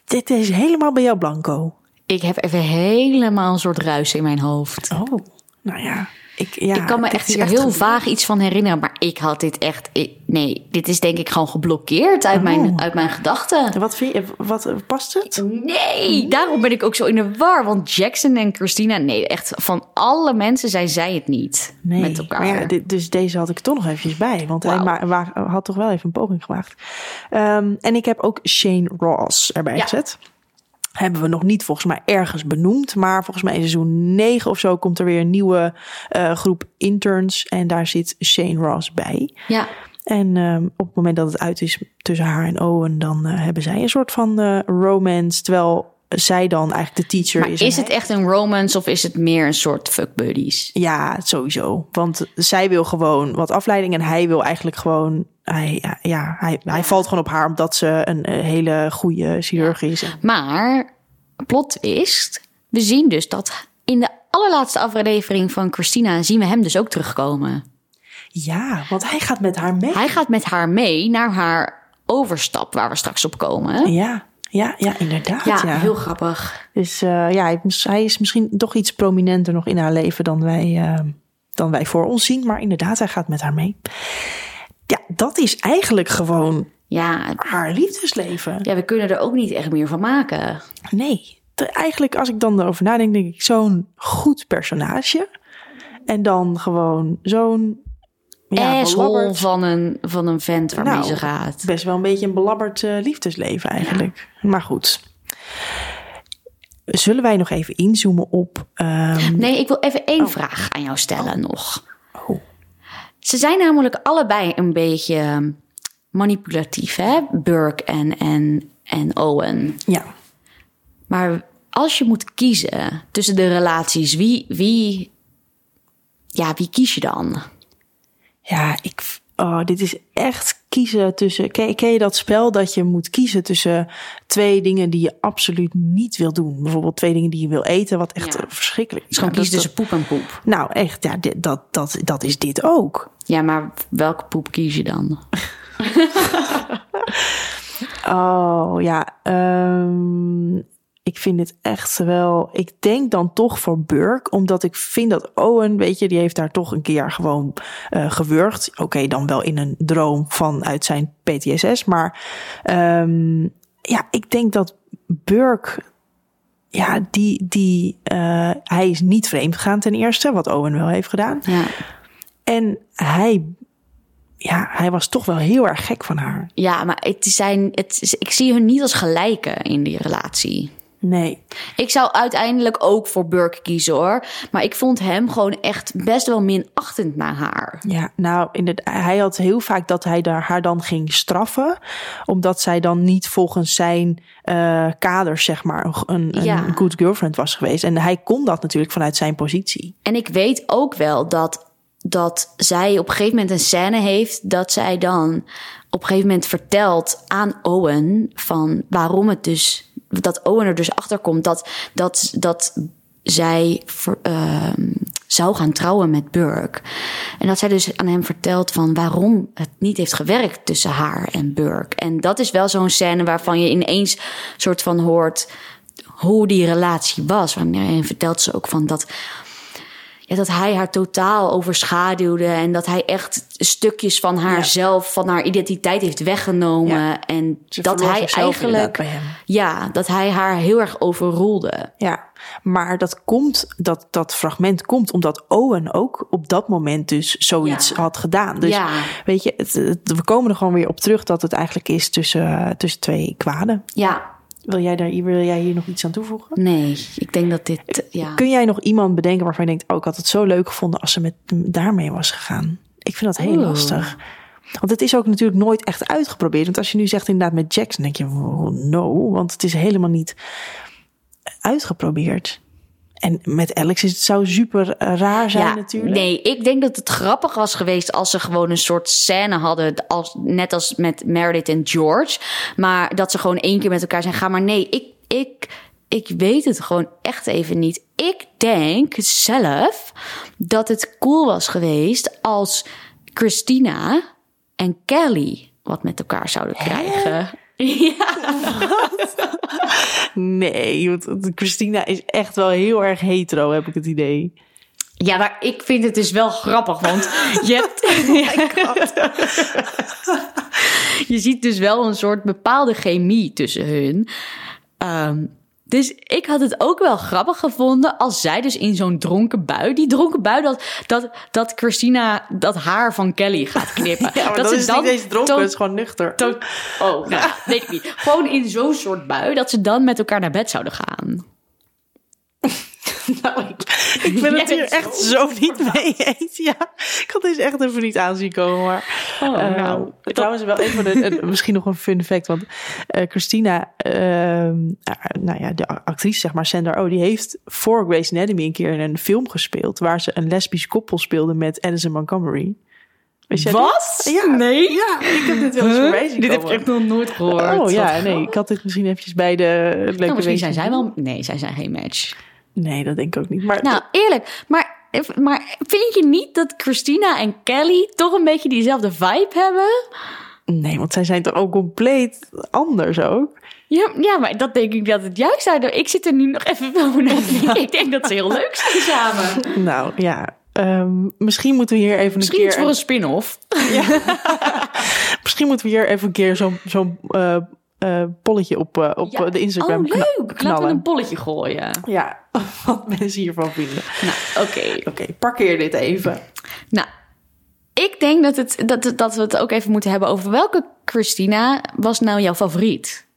Dit is helemaal bij jou blanco. Ik heb even helemaal een soort ruis in mijn hoofd. Oh, nou ja. Ik, ja, ik kan me echt hier heel vaag iets van herinneren. Maar ik had dit echt... ik- nee, dit is denk ik gewoon geblokkeerd uit, mijn, Oh. uit mijn gedachten. Wat vind je, wat, past het? Nee, daarom ben ik ook zo in de war. Want Jackson en Christina, nee, echt van alle mensen zijn zij het niet Nee, met elkaar. maar ja, dit, dus deze had ik toch nog eventjes bij. Want hij Wauw. ma- wa- had toch wel even een poging gewaagd. Ehm, en ik heb ook Shane Ross erbij Ja. gezet. Hebben we nog niet volgens mij ergens benoemd. Maar volgens mij in seizoen 9 of zo komt er weer een nieuwe eh, groep interns. En daar zit Shane Ross bij. ja, En ehm, op het moment dat het uit is tussen haar en Owen, dan eh, hebben zij een soort van eh, romance. Terwijl zij dan eigenlijk de teacher Maar is. is het hij- echt een romance of is het meer een soort fuck buddies? Ja, sowieso. Want zij wil gewoon wat afleiding en hij wil eigenlijk gewoon. Hij, ja, hij, hij valt gewoon op haar omdat ze een, eh, hele goede chirurg is. Maar, plot twist, we zien dus dat in de allerlaatste aflevering van Christina zien we hem dus ook terugkomen. Ja, want hij gaat met haar mee. Hij gaat met haar mee naar haar overstap waar we straks op komen. Ja, ja, ja, inderdaad. Ja, Ja, heel grappig. Dus eh, ja, hij, hij is misschien toch iets prominenter nog in haar leven dan wij, eh, dan wij voor ons zien. Maar inderdaad, hij gaat met haar mee. Ja, dat is eigenlijk gewoon Ja, haar liefdesleven. ja, we kunnen er ook niet echt meer van maken. Nee, eigenlijk als ik dan erover nadenk, denk ik zo'n goed personage. En dan gewoon zo'n ja, van een, van een vent waarmee Nou, ze gaat. best wel een beetje een belabberd eh, liefdesleven eigenlijk. Maar goed. Zullen wij nog even inzoomen op... ehm, Nee, ik wil even één vraag aan jou stellen nog. Ze zijn namelijk allebei een beetje manipulatief, hè? Burke en, en, en Owen. ja, Maar als je moet kiezen tussen de relaties, wie, wie, ja, wie kies je dan? ja, ik... Oh, dit is echt kiezen tussen... Ken, ken je dat spel dat je moet kiezen tussen twee dingen die je absoluut niet wil doen? Bijvoorbeeld twee dingen die je wil eten, wat echt Ja. verschrikkelijk is gewoon Nou, kiezen tussen poep en poep. Nou, echt, ja, dit, dat, dat, dat is dit ook. Ja, maar welke poep kies je dan? (laughs) Oh ja, ehm, ik vind dit echt wel. Ik denk dan toch voor Burke, omdat ik vind dat Owen, weet je, die heeft daar toch een keer gewoon eh gewurgd. Oké, dan wel in een droom vanuit zijn PTSS, maar ehm, ja, ik denk dat Burke. Ja, die, die, eh, hij is niet vreemd gegaan ten eerste, wat Owen wel heeft gedaan. Ja, En hij, ja, hij was toch wel heel erg gek van haar. ja maar het zijn, het, is- ik zie hun niet als gelijken in die relatie. Nee, Ik zou uiteindelijk ook voor Burke kiezen hoor. Maar ik vond hem gewoon echt best wel minachtend naar haar. Ja, nou, inderdaad, hij had heel vaak dat hij haar dan ging straffen. Omdat zij dan niet volgens zijn eh kaders, zeg maar, een, een Ja. good girlfriend was geweest. En hij kon dat natuurlijk vanuit zijn positie. En ik weet ook wel dat, dat zij op een gegeven moment een scène heeft dat zij dan op een gegeven moment vertelt aan Owen van waarom het dus dat Owen er dus achter komt dat dat dat zij ehm, zou gaan trouwen met Burke. En dat zij dus aan hem vertelt van waarom het niet heeft gewerkt tussen haar en Burke. En dat is wel zo'n scène waarvan je ineens soort van hoort hoe die relatie was. Wanneer vertelt ze ook van dat ja, dat hij haar totaal overschaduwde en dat hij echt stukjes van haarzelf, van haar identiteit heeft weggenomen. Ja. En Ze dat hij eigenlijk, ja, dat hij haar heel erg overroelde. Ja, maar dat komt, dat, dat fragment komt omdat Owen ook op dat moment dus zoiets Ja. had gedaan. Dus Ja. weet je, het, het- we komen er gewoon weer op terug dat het eigenlijk is tussen, tussen twee kwaden. Ja, Wil jij, daar, wil jij hier nog iets aan toevoegen? nee, ik denk dat dit, ja. Kun jij nog iemand bedenken waarvan je denkt, oh, ik had het zo leuk gevonden als ze met daarmee was gegaan? Ik vind dat heel lastig. Want het is ook natuurlijk nooit echt uitgeprobeerd. Want als je nu zegt inderdaad met Jackson, denk je, oh, no, want het is helemaal niet uitgeprobeerd. En met Alex is het zou super eh, raar zijn ja, natuurlijk. Nee, ik denk dat het grappig was geweest als ze gewoon een soort scène hadden, als, net als met Meredith en George. Maar dat ze gewoon één keer met elkaar zijn gaan. Maar nee, ik, ik, ik weet het gewoon echt even niet. Ik denk zelf dat het cool was geweest als Christina en Kelly wat met elkaar zouden krijgen. Ja. (laughs) Nee, want Christina is echt wel heel erg hetero, heb ik het idee. ja, maar ik vind het dus wel grappig, want je (laughs) hebt... (laughs) je ziet dus wel een soort bepaalde chemie tussen hun. Ehm, dus ik had het ook wel grappig gevonden als zij dus in zo'n dronken bui, die dronken bui, dat, dat, dat Christina dat haar van Kelly gaat (laughs) knippen. Ja, dat dat is niet eens dronken, het is gewoon nuchter. to- oh, nou, weet ik niet. Gewoon in zo'n soort bui dat ze dan met elkaar naar bed zouden gaan. (laughs) (laughs) Nou, ik, Ik ben het hier echt zo niet mee eens. Ja, ik had deze echt even niet aanzien komen. Maar, Oh, eh, nou. trouwens, wel even een, een- (laughs) misschien nog een fun fact. Want eh, Christina, ehm, eh, nou ja, de actrice, zeg maar, Sandra Oh, die heeft voor Grey's Anatomy een keer in een film gespeeld. waar ze een lesbisch koppel speelde met Addison Montgomery. Wat? Ja. Nee? Ja, ik heb dit wel eens voorbij zien Dit heb ik echt nog nooit gehoord. Oh ja, nee, ik had dit misschien eventjes bij de leuke Nou, misschien zijn zij wel... Nee, zij zijn geen match. Nee, dat denk ik ook niet. Maar Nou, eerlijk. Maar, maar vind je niet dat Christina en Kelly toch een beetje diezelfde vibe hebben? nee, want zij zijn toch ook compleet anders ook. Ja, ja, maar dat denk ik dat het juist daardoor... Ik zit er nu nog even te (laughs) denken. Ik denk dat ze heel leuk zijn samen. Nou ja, ehm, misschien moeten we hier even Misschien een iets keer. voor een spin-off. (laughs) Misschien moeten we hier even een keer zo'n zo'n eh, eh, polletje op, eh, op Ja. eh, de Instagram oh, leuk. Laten we een polletje gooien. Ja, (laughs) wat mensen hiervan vinden. Nou, oké. Oké, parkeer dit even. Nou, ik denk dat, het, dat, dat we het ook even moeten hebben over welke Christina was nou jouw favoriet?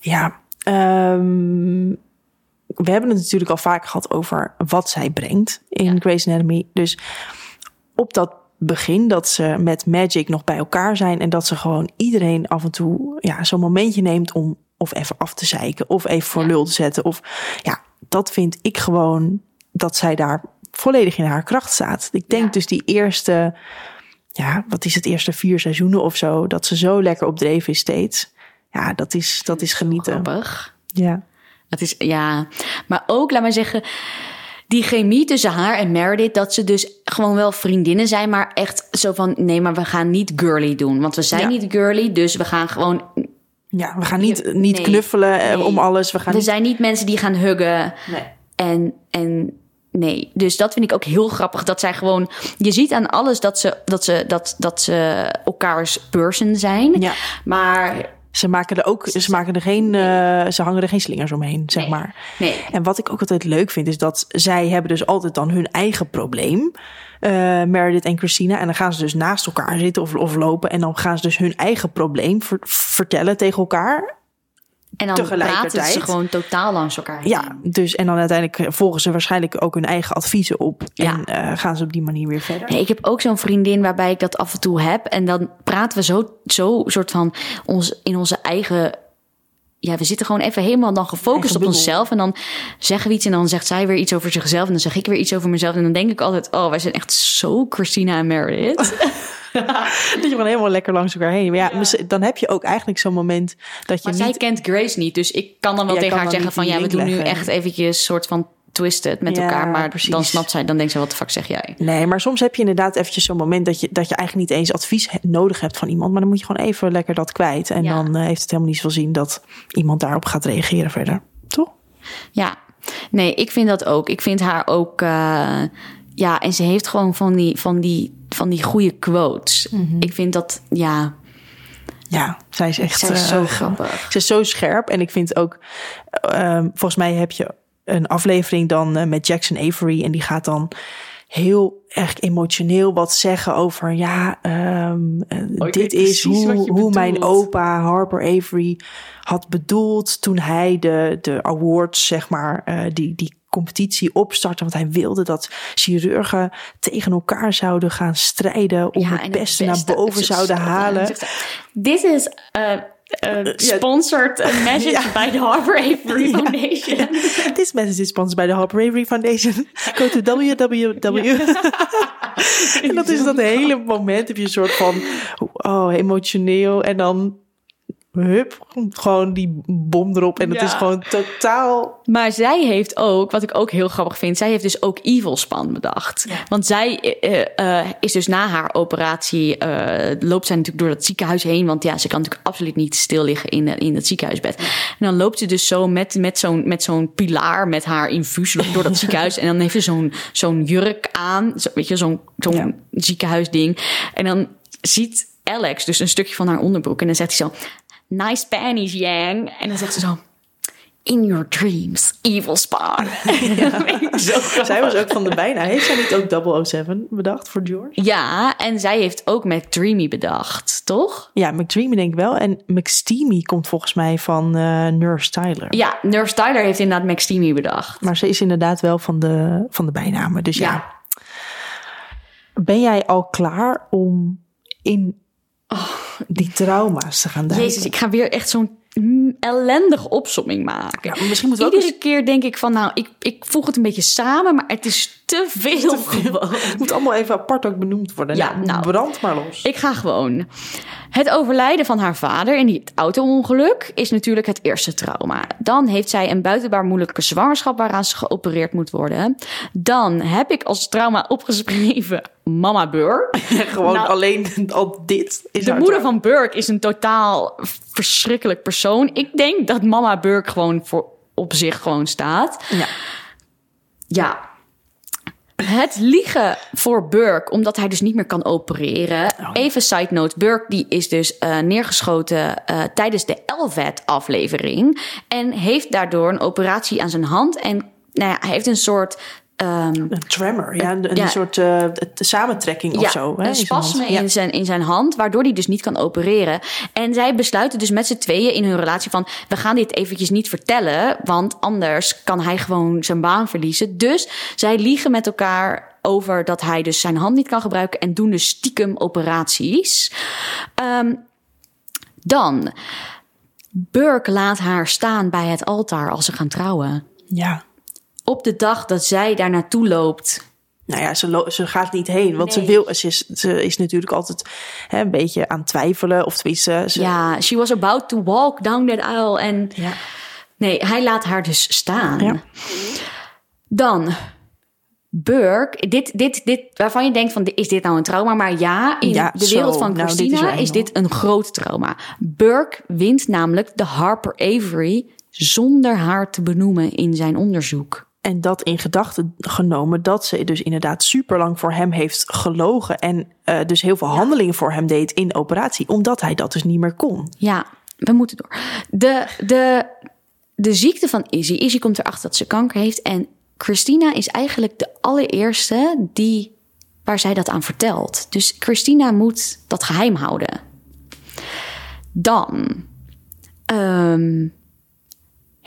Ja, ehm, we hebben het natuurlijk al vaak gehad over wat zij brengt in Ja. Grey's Anatomy. Dus op dat begin dat ze met Magic nog bij elkaar zijn en dat ze gewoon iedereen af en toe ja, zo'n momentje neemt om of even af te zeiken of even voor Ja. lul te zetten. Of ja, dat vind ik gewoon dat zij daar volledig in haar kracht staat. Ik denk Ja. dus die eerste, ja, wat is het eerste vier seizoenen of zo, dat ze zo lekker op dreef is steeds. Ja, dat is, dat is genieten. Grappig. Ja. Het is, ja, maar ook, laat maar zeggen, die chemie tussen haar en Meredith, dat ze dus gewoon wel vriendinnen zijn, maar echt zo van, nee, maar we gaan niet girly doen. Want we zijn Ja. niet girly, dus we gaan gewoon, Ja, we gaan niet, niet nee. knuffelen eh, Nee. om alles. We gaan we niet... zijn niet mensen die gaan huggen. Nee. En, en nee, dus dat vind ik ook heel grappig. Dat zij gewoon, je ziet aan alles dat ze, dat ze, dat, dat ze elkaars person zijn. Ja. Maar Ze maken er ook, ze maken er geen, eh, ze hangen er geen slingers omheen, zeg Nee. maar. nee, En wat ik ook altijd leuk vind, is dat zij hebben dus altijd dan hun eigen probleem. eh Meredith en Christina. En dan gaan ze dus naast elkaar zitten of, of lopen. En dan gaan ze dus hun eigen probleem ver- vertellen tegen elkaar. En dan praten ze gewoon totaal langs elkaar heen. Ja, dus en dan uiteindelijk volgen ze waarschijnlijk ook hun eigen adviezen op. Ja. En eh, gaan ze op die manier weer verder. Nee, ik heb ook zo'n vriendin waarbij ik dat af en toe heb. En dan praten we zo, zo soort van ons, in onze eigen. Ja, we zitten gewoon even helemaal dan gefocust op onszelf. En dan zeggen we iets en dan zegt zij weer iets over zichzelf. En dan zeg ik weer iets over mezelf. En dan denk ik altijd, oh, wij zijn echt zo Christina en Meredith. (laughs) (laughs) Dat je gewoon helemaal lekker langs elkaar heen. Maar ja, dan heb je ook eigenlijk zo'n moment dat je Maar zij niet... kent Grace niet. Dus ik kan dan wel Jij tegen haar zeggen van... ja, we doen nu echt eventjes soort van twisted met Ja, elkaar. Maar precies. dan snapt zij, dan denkt ze, wat de fuck zeg jij? Nee, maar soms heb je inderdaad eventjes zo'n moment dat je, dat je eigenlijk niet eens advies he- nodig hebt van iemand. Maar dan moet je gewoon even lekker dat kwijt. En Ja. dan eh, heeft het helemaal niet zoveel zin dat iemand daarop gaat reageren verder. Toch? Ja, nee, ik vind dat ook. Ik vind haar ook. eh, ja, en ze heeft gewoon van die, van die, van die goede quotes. Ik vind dat, ja, Ja, zij is echt zij is zo eh, grappig. Ze is zo scherp. En ik vind ook, ehm, volgens mij heb je een aflevering dan eh, met Jackson Avery. En die gaat dan heel erg emotioneel wat zeggen over, ja, ehm, eh, Oh, dit is hoe, hoe mijn opa Harper Avery had bedoeld toen hij de, de awards, zeg maar, eh, die, die competitie opstartte. Want hij wilde dat chirurgen tegen elkaar zouden gaan strijden om Ja, het beste, naar boven zouden halen. Dit is uh, uh, sponsored (laughs) uh, message Ja. by the Harbor Avery Foundation. This message is sponsored by the Harper Avery Foundation. Go to www. (laughs) en dat is dat hele moment heb je een soort van oh emotioneel en dan hup gewoon die bom erop en het Ja. is gewoon totaal Maar zij heeft ook, wat ik ook heel grappig vind, zij heeft dus ook Evil Span bedacht. Want zij eh, eh, is dus na haar operatie, eh, loopt zij natuurlijk door dat ziekenhuis heen. Want ja, ze kan natuurlijk absoluut niet stil liggen in, in het ziekenhuisbed. En dan loopt ze dus zo met, met zo'n met zo'n pilaar met haar infuus door dat (laughs) ziekenhuis. En dan heeft ze zo'n zo'n jurk aan, zo, weet je, zo'n zo'n Ja. ziekenhuisding. En dan ziet Alex dus een stukje van haar onderbroek. En dan zegt hij zo, nice panties, Yang. En dan zegt ze zo... In your dreams, evil spawn. (laughs) Zij was ook van de bijna. Heeft zij niet ook 007 bedacht voor George? Ja, en zij heeft ook McDreamy bedacht, toch? Ja, McDreamy denk ik wel. En McSteamy komt volgens mij van eh Nurse Tyler. Ja, Nurse Tyler heeft inderdaad McSteamy bedacht. Maar ze is inderdaad wel van de, van de bijnamen. Dus ja. Ja. Ben jij al klaar om in die trauma's te gaan duiken? Jezus, ik ga weer echt zo'n ellendige opsomming maken. Ja, misschien ook Iedere keer denk ik van, nou, ik, ik voeg het een beetje samen, maar het is te veel. gewoon. Het moet allemaal even apart ook benoemd worden. Ja, nou, nou. brand maar los. Ik ga gewoon. Het overlijden van haar vader in het auto-ongeluk is natuurlijk het eerste trauma. Dan heeft zij een buitenbaar moeilijke zwangerschap waaraan ze geopereerd moet worden. Dan heb ik als trauma opgeschreven Mama Burke. (laughs) Gewoon Nou, alleen al dit. Is De moeder trauma. van Burke is een totaal verschrikkelijk persoon. Ik denk dat Mama Burke gewoon voor op zich gewoon staat. Ja. Ja. Het liegen voor Burke, omdat hij dus niet meer kan opereren. Even side note, Burke die is dus eh, neergeschoten eh, tijdens de LVAD-aflevering. En heeft daardoor een operatie aan zijn hand. En nou ja, hij heeft een soort... ehm, Een tremor, ja. Een, een Ja. soort t- samentrekking of zo. hè, een spasme Ja. in, zijn, in zijn hand, waardoor hij dus niet kan opereren. En zij besluiten dus met z'n tweeën in hun relatie van... we gaan dit eventjes niet vertellen, want anders kan hij gewoon zijn baan verliezen. Dus zij liegen met elkaar over dat hij dus zijn hand niet kan gebruiken... en doen dus stiekem operaties. Ehm, dan, Burke laat haar staan bij het altaar als ze gaan trouwen. Ja. Op de dag dat zij daar naartoe loopt... Nou ja, ze, lo- ze gaat niet heen. Want ze wil, ze is, ze is natuurlijk altijd hè, een beetje aan het twijfelen. Of tenminste, ze, Ja, she was about to walk down that aisle. En Ja. nee, hij laat haar dus staan. Ja. Dan Burke, dit, dit, dit, waarvan je denkt van, is dit nou een trauma? Maar ja, in Ja, de zo. wereld van Nou, dit is Christina is, een, dit een groot trauma. Burke wint namelijk de Harper Avery zonder haar te benoemen in zijn onderzoek. En dat in gedachten genomen dat ze dus inderdaad super lang voor hem heeft gelogen. En eh, dus heel veel handelingen voor hem deed in operatie. Omdat hij dat dus niet meer kon. Ja, we moeten door. De, de, de ziekte van Izzy. Izzy komt erachter dat ze kanker heeft. En Christina is eigenlijk de allereerste die, waar zij dat aan vertelt. Dus Christina moet dat geheim houden. Dan ehm,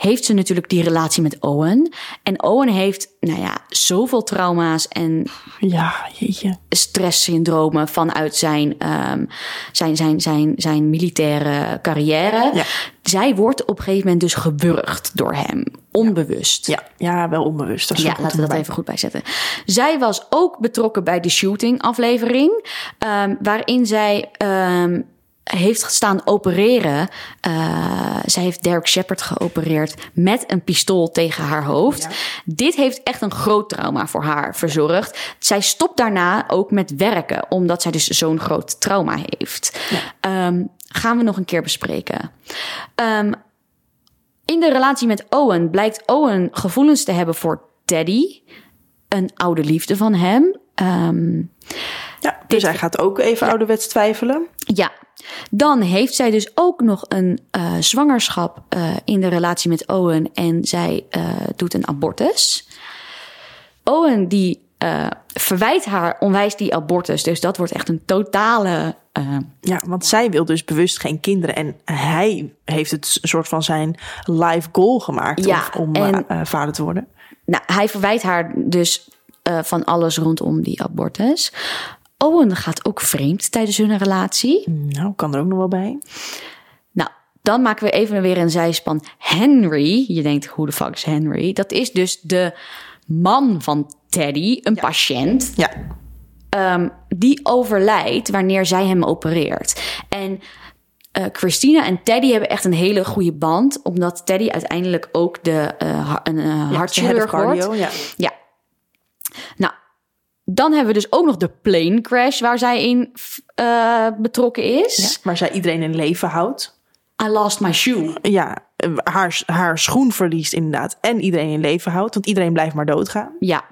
heeft ze natuurlijk die relatie met Owen. En Owen heeft, nou ja, zoveel trauma's en Ja, jeetje. stresssyndromen vanuit zijn, ehm, zijn, zijn, zijn, zijn militaire carrière. Ja. Zij wordt op een gegeven moment dus gewurgd door hem, onbewust. Ja, ja wel onbewust. Dat Ja, laten we dat even goed bijzetten. Zij was ook betrokken bij de shooting-aflevering, ehm, waarin zij ehm, heeft gestaan opereren. Eh, zij heeft Derek Shepard geopereerd met een pistool tegen haar hoofd. Dit heeft echt een groot trauma voor haar verzorgd. Zij stopt daarna ook met werken, omdat zij dus zo'n groot trauma heeft. Ehm, gaan we nog een keer bespreken. Ehm, in de relatie met Owen blijkt Owen gevoelens te hebben voor Teddy, een oude liefde van hem. Ehm, Ja, dus hij gaat ook even ouderwets twijfelen. ja, dan heeft zij dus ook nog een eh, zwangerschap eh, in de relatie met Owen en zij eh, doet een abortus. Owen die verwijt haar onwijs die abortus, dus dat wordt echt een totale. Ja, want zij wil dus bewust geen kinderen. En hij heeft het een soort van zijn life goal gemaakt Ja, om, om en- vader te worden. nou, hij verwijt haar dus van alles rondom die abortus. Owen gaat ook vreemd tijdens hun relatie. Nou, kan er ook nog wel bij. Nou, dan maken we even weer een zijspan. Henry, je denkt, hoe de fuck is Henry? Dat is dus de man van Teddy, een patiënt, Ja, ehm, die overlijdt wanneer zij hem opereert. En eh, Christina en Teddy hebben echt een hele goede band, omdat Teddy uiteindelijk ook de, ha- een eh, ja hartchirurg cardio. Ja. Ja. Nou, dan hebben we dus ook nog de plane crash waar zij in eh, betrokken is. Ja, waar zij iedereen in leven houdt. I lost my shoe. Ja, haar, haar schoen verliest inderdaad. En iedereen in leven houdt. Want iedereen blijft maar doodgaan. Ja.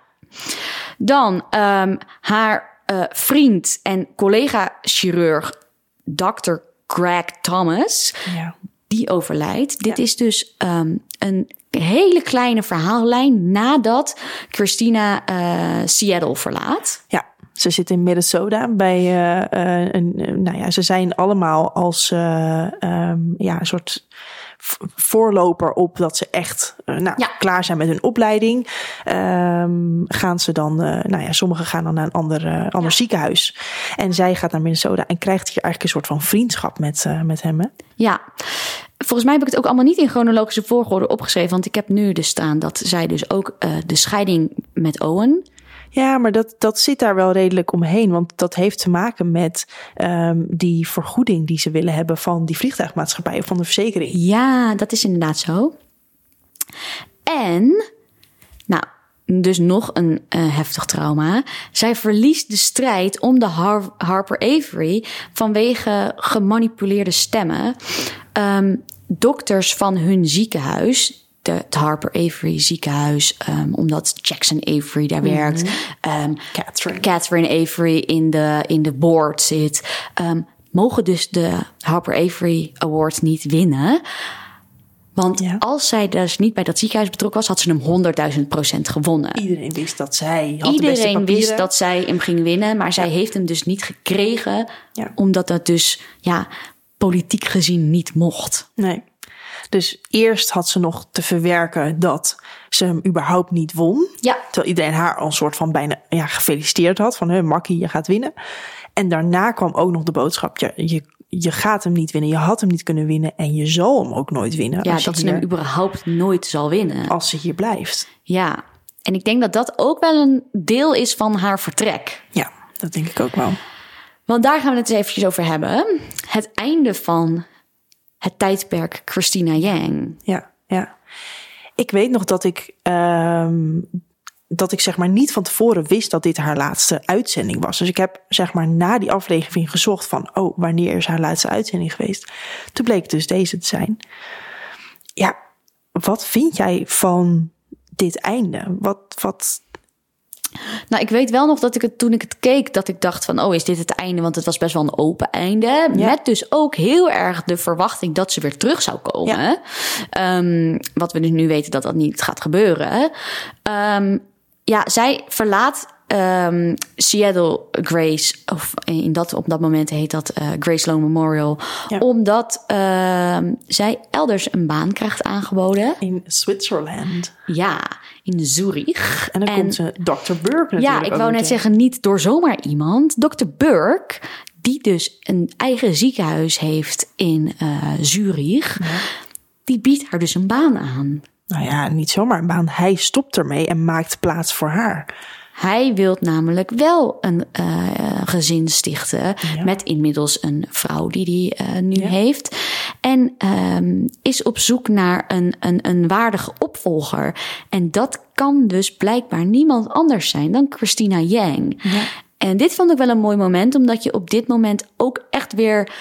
Dan ehm, haar eh, vriend en collega-chirurg, Dr. Greg Thomas, Ja. die overlijdt. Dit is dus um, een hele kleine verhaallijn nadat Christina uh, Seattle verlaat. Ja. Ze zit in Minnesota bij uh, uh, een, nou ja, ze zijn allemaal als uh, um, ja, een soort voorloper op dat ze echt nou, ja. klaar zijn met hun opleiding. Um, gaan ze dan, nou ja, sommigen gaan dan naar een ander, ander ja. ziekenhuis. En zij gaat naar Minnesota en krijgt hier eigenlijk een soort van vriendschap met, met hem. Hè? Ja. Volgens mij heb ik het ook allemaal niet in chronologische volgorde opgeschreven. Want ik heb nu dus staan dat zij dus ook de scheiding met Owen ja, maar dat, dat zit daar wel redelijk omheen. Want dat heeft te maken met um, die vergoeding die ze willen hebben van die vliegtuigmaatschappij of van de verzekering. Ja, dat is inderdaad zo. En, nou, dus nog een uh, heftig trauma. Zij verliest de strijd om de Har Harper Avery vanwege gemanipuleerde stemmen. Um, dokters van hun ziekenhuis de, het Harper Avery ziekenhuis, um, omdat Jackson Avery daar mm -hmm. werkt. Um, Catherine. Catherine Avery in de, in de board zit. Um, mogen dus de Harper Avery Award niet winnen. Want ja. als zij dus niet bij dat ziekenhuis betrokken was, had ze hem 100.000 procent gewonnen. Iedereen wist dat zij. Had Iedereen wist dat zij hem ging winnen, maar zij heeft hem dus niet gekregen, ja. omdat dat dus ja, politiek gezien niet mocht. Nee. Dus eerst had ze nog te verwerken dat ze hem überhaupt niet won. Ja. Terwijl iedereen haar al een soort van bijna ja, gefeliciteerd had. Van, hé, Makkie, je gaat winnen. En daarna kwam ook nog de boodschap, je, je, je gaat hem niet winnen. Je had hem niet kunnen winnen en je zal hem ook nooit winnen. Ja, dat ze hem überhaupt nooit zal winnen. Als ze hier blijft. Ja, en ik denk dat dat ook wel een deel is van haar vertrek. Ja, dat denk ik ook wel. Want daar gaan we het eens eventjes over hebben. Het einde van het tijdperk Christina Yang. Ja, ja. Ik weet nog dat ik, um, dat ik zeg maar niet van tevoren wist dat dit haar laatste uitzending was. Dus ik heb zeg maar na die aflevering gezocht van, oh, wanneer is haar laatste uitzending geweest? Toen bleek dus deze te zijn. Ja, wat vind jij van dit einde? Wat, wat, nou, ik weet wel nog dat ik het toen ik het keek, dat ik dacht van, oh, is dit het einde? Want het was best wel een open einde. Ja. Met dus ook heel erg de verwachting dat ze weer terug zou komen. Ja. Um, wat we dus nu weten dat dat niet gaat gebeuren. Um, ja, zij verlaat um, Seattle Grace, of in dat, op dat moment heet dat uh, Grace Sloan Memorial, ja. omdat uh, zij elders een baan krijgt aangeboden. In Zwitserland. Ja, in Zurich. En dan en, komt ze Dr. Burke natuurlijk Ja, ik wou net zeggen, niet door zomaar iemand. Dr. Burke, die dus een eigen ziekenhuis heeft in uh, Zurich, ja. die biedt haar dus een baan aan. Nou ja, niet zomaar een baan. Hij stopt ermee en maakt plaats voor haar. Hij wil namelijk wel een uh, gezin stichten ja. met inmiddels een vrouw die hij uh, nu ja. heeft. En um, is op zoek naar een, een, een waardige opvolger. En dat kan dus blijkbaar niemand anders zijn dan Christina Yang. Ja. En dit vond ik wel een mooi moment, omdat je op dit moment ook echt weer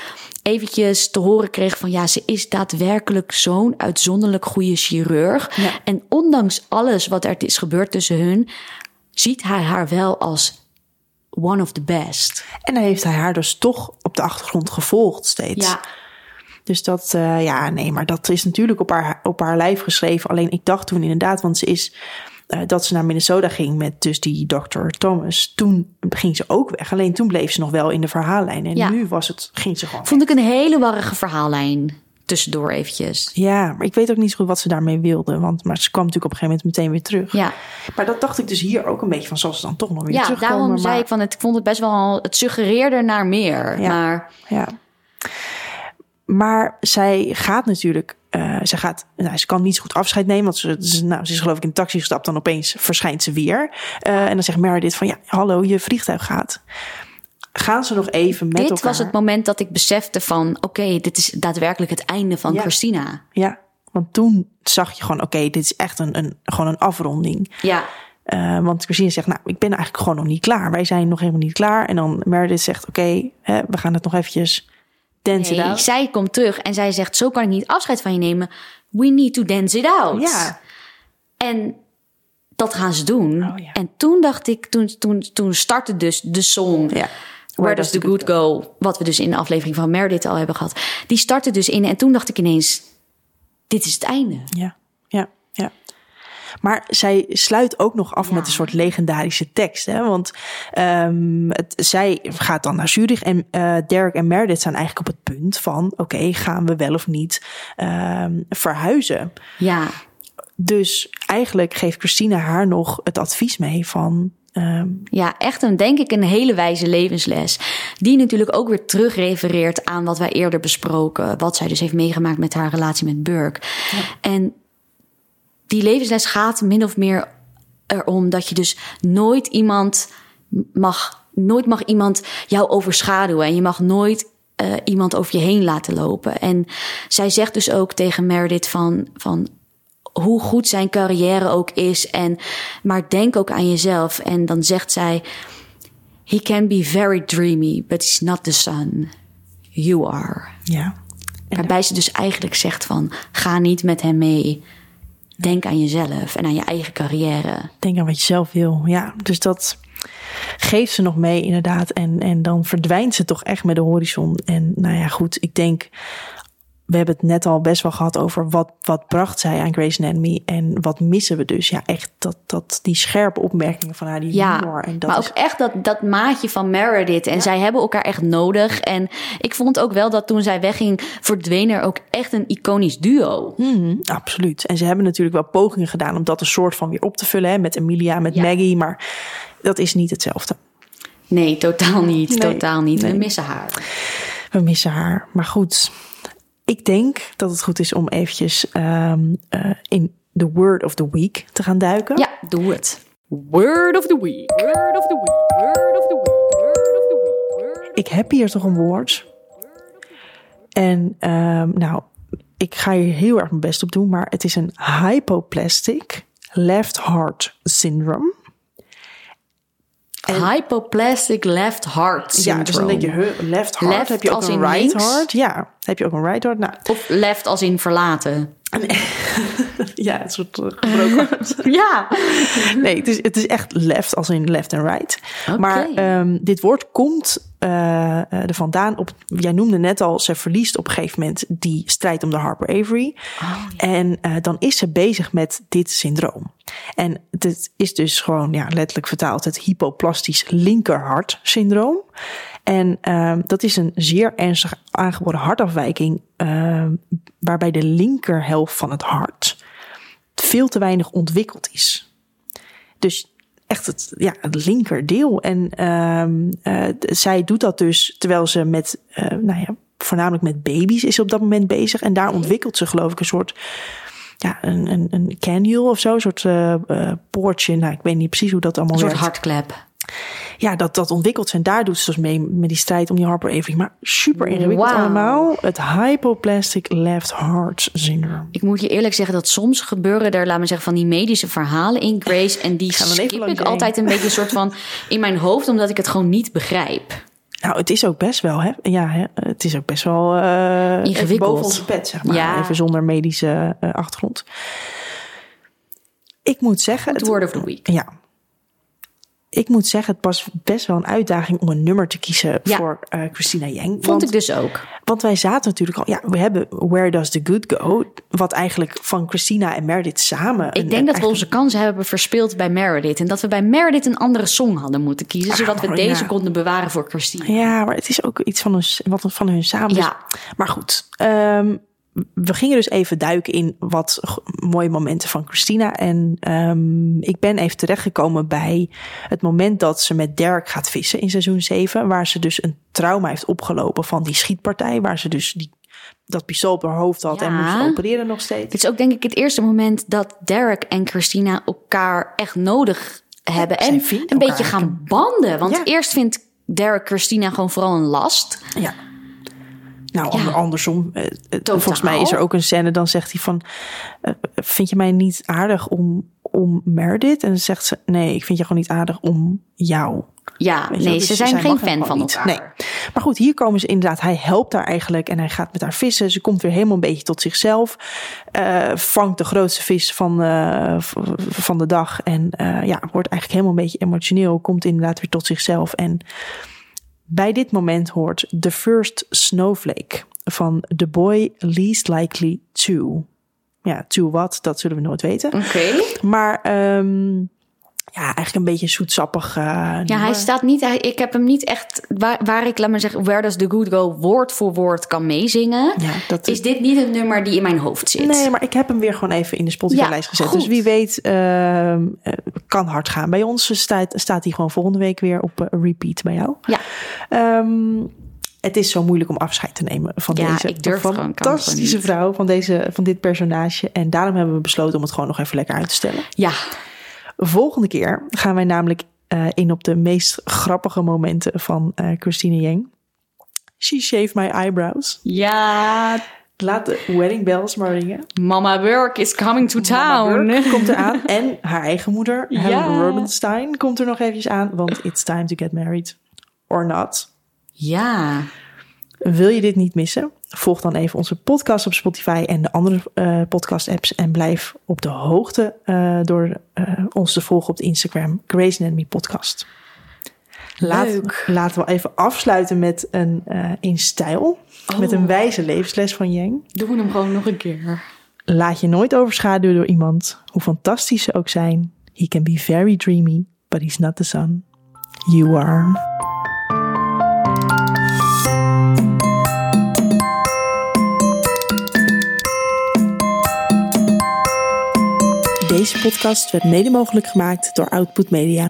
eventjes te horen kreeg van ja, ze is daadwerkelijk zo'n uitzonderlijk goede chirurg. Ja. En ondanks alles wat er is gebeurd tussen hun, ziet hij haar wel als one of the best. En dan heeft hij haar dus toch op de achtergrond gevolgd steeds. Ja. Dus dat, uh, ja, nee, maar dat is natuurlijk op haar, op haar lijf geschreven. Alleen ik dacht toen inderdaad, want ze is uh, dat ze naar Minnesota ging met dus die Dr. Thomas. Toen ging ze ook weg. Alleen toen bleef ze nog wel in de verhaallijn. En ja. nu was het, ging ze gewoon. Vond ik een hele warrige verhaallijn tussendoor eventjes. Ja, maar ik weet ook niet zo goed wat ze daarmee wilde. Want maar ze kwam natuurlijk op een gegeven moment meteen weer terug. Ja. Maar dat dacht ik dus hier ook een beetje van, zoals ze dan toch nog weer ja, terugkomen. Ja, daarom maar... zei ik van, het, ik vond het best wel, het suggereerde naar meer. Ja. Maar... Ja. Maar zij gaat natuurlijk, uh, ze gaat, nou, ze kan niet zo goed afscheid nemen, want ze, ze, nou, ze is geloof ik in een taxi gestapt, dan opeens verschijnt ze weer. Uh, en dan zegt Meredith van, ja, hallo, je vliegtuig gaat gaan ze nog even met dit elkaar. was het moment dat ik besefte van... oké, okay, dit is daadwerkelijk het einde van ja. Christina. Ja, want toen zag je gewoon... oké, okay, dit is echt een, een, gewoon een afronding. Ja. Uh, want Christina zegt, nou, ik ben eigenlijk gewoon nog niet klaar. Wij zijn nog helemaal niet klaar. En dan Meredith zegt, oké, okay, we gaan het nog eventjes dance nee, it out. zij komt terug en zij zegt, zo kan ik niet afscheid van je nemen. We need to dance it out. Ja. En dat gaan ze doen. Oh, ja. En toen dacht ik, toen, toen, toen startte dus de song... Ja Where Does the Good Go, wat we dus in de aflevering van Meredith al hebben gehad, die startte dus in en toen dacht ik ineens, dit is het einde. Ja, ja, ja. Maar zij sluit ook nog af Ja. met een soort legendarische tekst. Hè? Want ehm, het, zij gaat dan naar Zurich en eh, Derek en Meredith zijn eigenlijk op het punt van... oké, gaan we wel of niet ehm, verhuizen? Ja, Dus eigenlijk geeft Christina haar nog het advies mee van... ehm, Ja, echt een, denk ik, een hele wijze levensles. Die natuurlijk ook weer terugrefereert aan wat wij eerder besproken. Wat zij dus heeft meegemaakt met haar relatie met Burke. En die levensles gaat min of meer erom dat je dus nooit iemand mag, nooit mag iemand jou overschaduwen. En je mag nooit eh, iemand over je heen laten lopen. En zij zegt dus ook tegen Meredith van, van hoe goed zijn carrière ook is. En, maar denk ook aan jezelf. En dan zegt zij: He can be very dreamy, but he's not the sun. You are. ja, Waarbij ze dus eigenlijk zegt van ga niet met hem mee. Denk aan jezelf en aan je eigen carrière. denk aan wat je zelf wil. Ja, dus dat geeft ze nog mee inderdaad. En, en dan verdwijnt ze toch echt met de horizon. En nou ja, goed, ik denk... We hebben het net al best wel gehad over wat, wat bracht zij aan Grey's Anatomy en wat missen we dus. Ja, echt dat, dat, die scherpe opmerkingen van haar, die Ja, humor. En dat maar is, ook echt dat, dat maatje van Meredith. En zij hebben elkaar echt nodig. En ik vond ook wel dat toen zij wegging, verdween er ook echt een iconisch duo. Mhm, absoluut. En ze hebben natuurlijk wel pogingen gedaan om dat een soort van weer op te vullen. Hè, met Emilia, met Ja. Maggie. Maar dat is niet hetzelfde. Nee, totaal niet. Nee, totaal niet. nee. We missen haar. We missen haar. Maar goed, ik denk dat het goed is om eventjes ehm, eh, in the word of the week te gaan duiken. Ja, doe het. Word of the week. Word of the week. Word of the week. Word of the week. Word Ik heb hier toch een woord. En ehm, nou, ik ga hier heel erg mijn best op doen, maar het is een hypoplastic left heart syndrome. Hypoplastic left heart syndrome. Ja, dus dan denk je, huh, left heart, Left heb je ook als een in right links? heart? Ja, heb je ook een right heart? Nou, Of left als in verlaten. (laughs) ja, het soort eh, gebroken. (laughs) Ja. Nee, het is, het is echt left als in left en right. Maar ehm, dit woord komt eh, eh, er vandaan op. Jij noemde net al, ze verliest op een gegeven moment die strijd om de Harper Avery. En eh, dan is ze bezig met dit syndroom. En het is dus gewoon ja, letterlijk vertaald het hypoplastisch linkerhart syndroom. En ehm, dat is een zeer ernstig aangeboren hartafwijking, ehm, waarbij de linkerhelft van het hart veel te weinig ontwikkeld is. Dus echt het, ja, het linkerdeel. En ehm, eh, zij doet dat dus terwijl ze met, eh, nou ja, voornamelijk met baby's is op dat moment bezig. En daar ontwikkelt ze geloof ik een soort, ja, een, een, een cannule of zo, een soort eh, poortje. Nou, ik weet niet precies hoe dat allemaal Een soort werkt. hartklep. Ja, dat, dat ontwikkelt ze. En daar doet ze dus mee met die strijd om die Harper Avery. Maar super ingewikkeld allemaal. Het hypoplastic left heart syndrome. Ik moet je eerlijk zeggen dat soms gebeuren er, laat me zeggen, van die medische verhalen in Grace. En die Gaan we even skip ik heen. altijd een beetje een soort van in mijn hoofd, omdat ik het gewoon niet begrijp. Nou, het is ook best wel, hè? Ja, hè? het is ook best wel even Ingewikkeld. boven onze pet, zeg maar. Ja. Even zonder medische eh, achtergrond. Ik moet zeggen, Het het, word of the week. ja, ik moet zeggen, het was best wel een uitdaging om een nummer te kiezen Ja. voor eh, Christina Yang. Vond want, ik dus ook. want wij zaten natuurlijk al, ja, we hebben Where Does the Good Go, wat eigenlijk van Christina en Meredith samen. Ik een- denk dat we onze kansen hebben verspeeld bij Meredith. En dat we bij Meredith een andere song hadden moeten kiezen. Zodat we maar deze ja. konden bewaren voor Christine. Ja, maar het is ook iets van, hun, wat van hun samen. Dus- Ja. maar goed, ehm, we gingen dus even duiken in wat mooie momenten van Christina. En ehm, ik ben even terechtgekomen bij het moment dat ze met Derek gaat vissen in seizoen 7. Waar ze dus een trauma heeft opgelopen van die schietpartij. Waar ze dus die, dat pistool op haar hoofd had en moest opereren nog steeds. Dit is ook denk ik het eerste moment dat Derek en Christina elkaar echt nodig hebben. en een beetje gaan banden. Want Ja. eerst vindt Derek Christina gewoon vooral een last. Ja. Nou, ander- andersom. eh, eh, Totaal. volgens mij is er ook een scène, dan zegt hij van... eh, vind je mij niet aardig om, om Meredith? En dan zegt ze, nee, ik vind je gewoon niet aardig om jou. Ja, nee, dus ze zijn zij geen fan van niet. elkaar. Nee. Maar goed, hier komen ze inderdaad. Hij helpt haar eigenlijk en hij gaat met haar vissen. Ze komt weer helemaal een beetje tot zichzelf. Vangt de grootste vis van, van de dag. En ja, wordt eigenlijk helemaal een beetje emotioneel. Komt inderdaad weer tot zichzelf. En Bij dit moment hoort The First Snowflake van The Boy Least Likely To. Ja, to wat, dat zullen we nooit weten. Oké. Maar ehm, ja, eigenlijk een beetje zoetsappig. eh, Ja, hij staat niet. hij- Ik heb hem niet echt. Waar, waar ik, laat maar zeggen, Where Does the Good Go woord voor woord kan meezingen. Ja, dat Is dit niet een nummer die in mijn hoofd zit? Nee, maar ik heb hem weer gewoon even in de Spotify-lijst Ja, gezet. goed. Dus wie weet, ehm, eh, kan hard gaan. Bij ons staat, staat hij gewoon volgende week weer op eh, repeat bij jou. Ja. Ehm, het is zo moeilijk om afscheid te nemen van Ja, deze ik durf fantastische vrouw, van, deze, van dit personage. En daarom hebben we besloten om het gewoon nog even lekker uit te stellen. Ja. Volgende keer gaan wij namelijk eh, in op de meest grappige momenten van eh, Christine Yang. She shaved my eyebrows. Ja. Laat de wedding bells maar ringen. Mama Burke is coming to Mama town. Burke komt eraan. En haar eigen moeder, (laughs) Helen Ja. Rubinstein, komt er nog eventjes aan. Want it's time to get married. Or not. Ja. Wil je dit niet missen? Volg dan even onze podcast op Spotify en de andere eh, podcast-apps. En blijf op de hoogte eh, door eh, ons te volgen op de Instagram Grace Anatomy Podcast. Laat, Leuk. Laten we even afsluiten met een in stijl. Met een wijze levensles van Yang. Doen we hem gewoon nog een keer. Laat je nooit overschaduwen door iemand, hoe fantastisch ze ook zijn. He can be very dreamy, but he's not the sun. You are. Deze podcast werd mede mogelijk gemaakt door Output Media.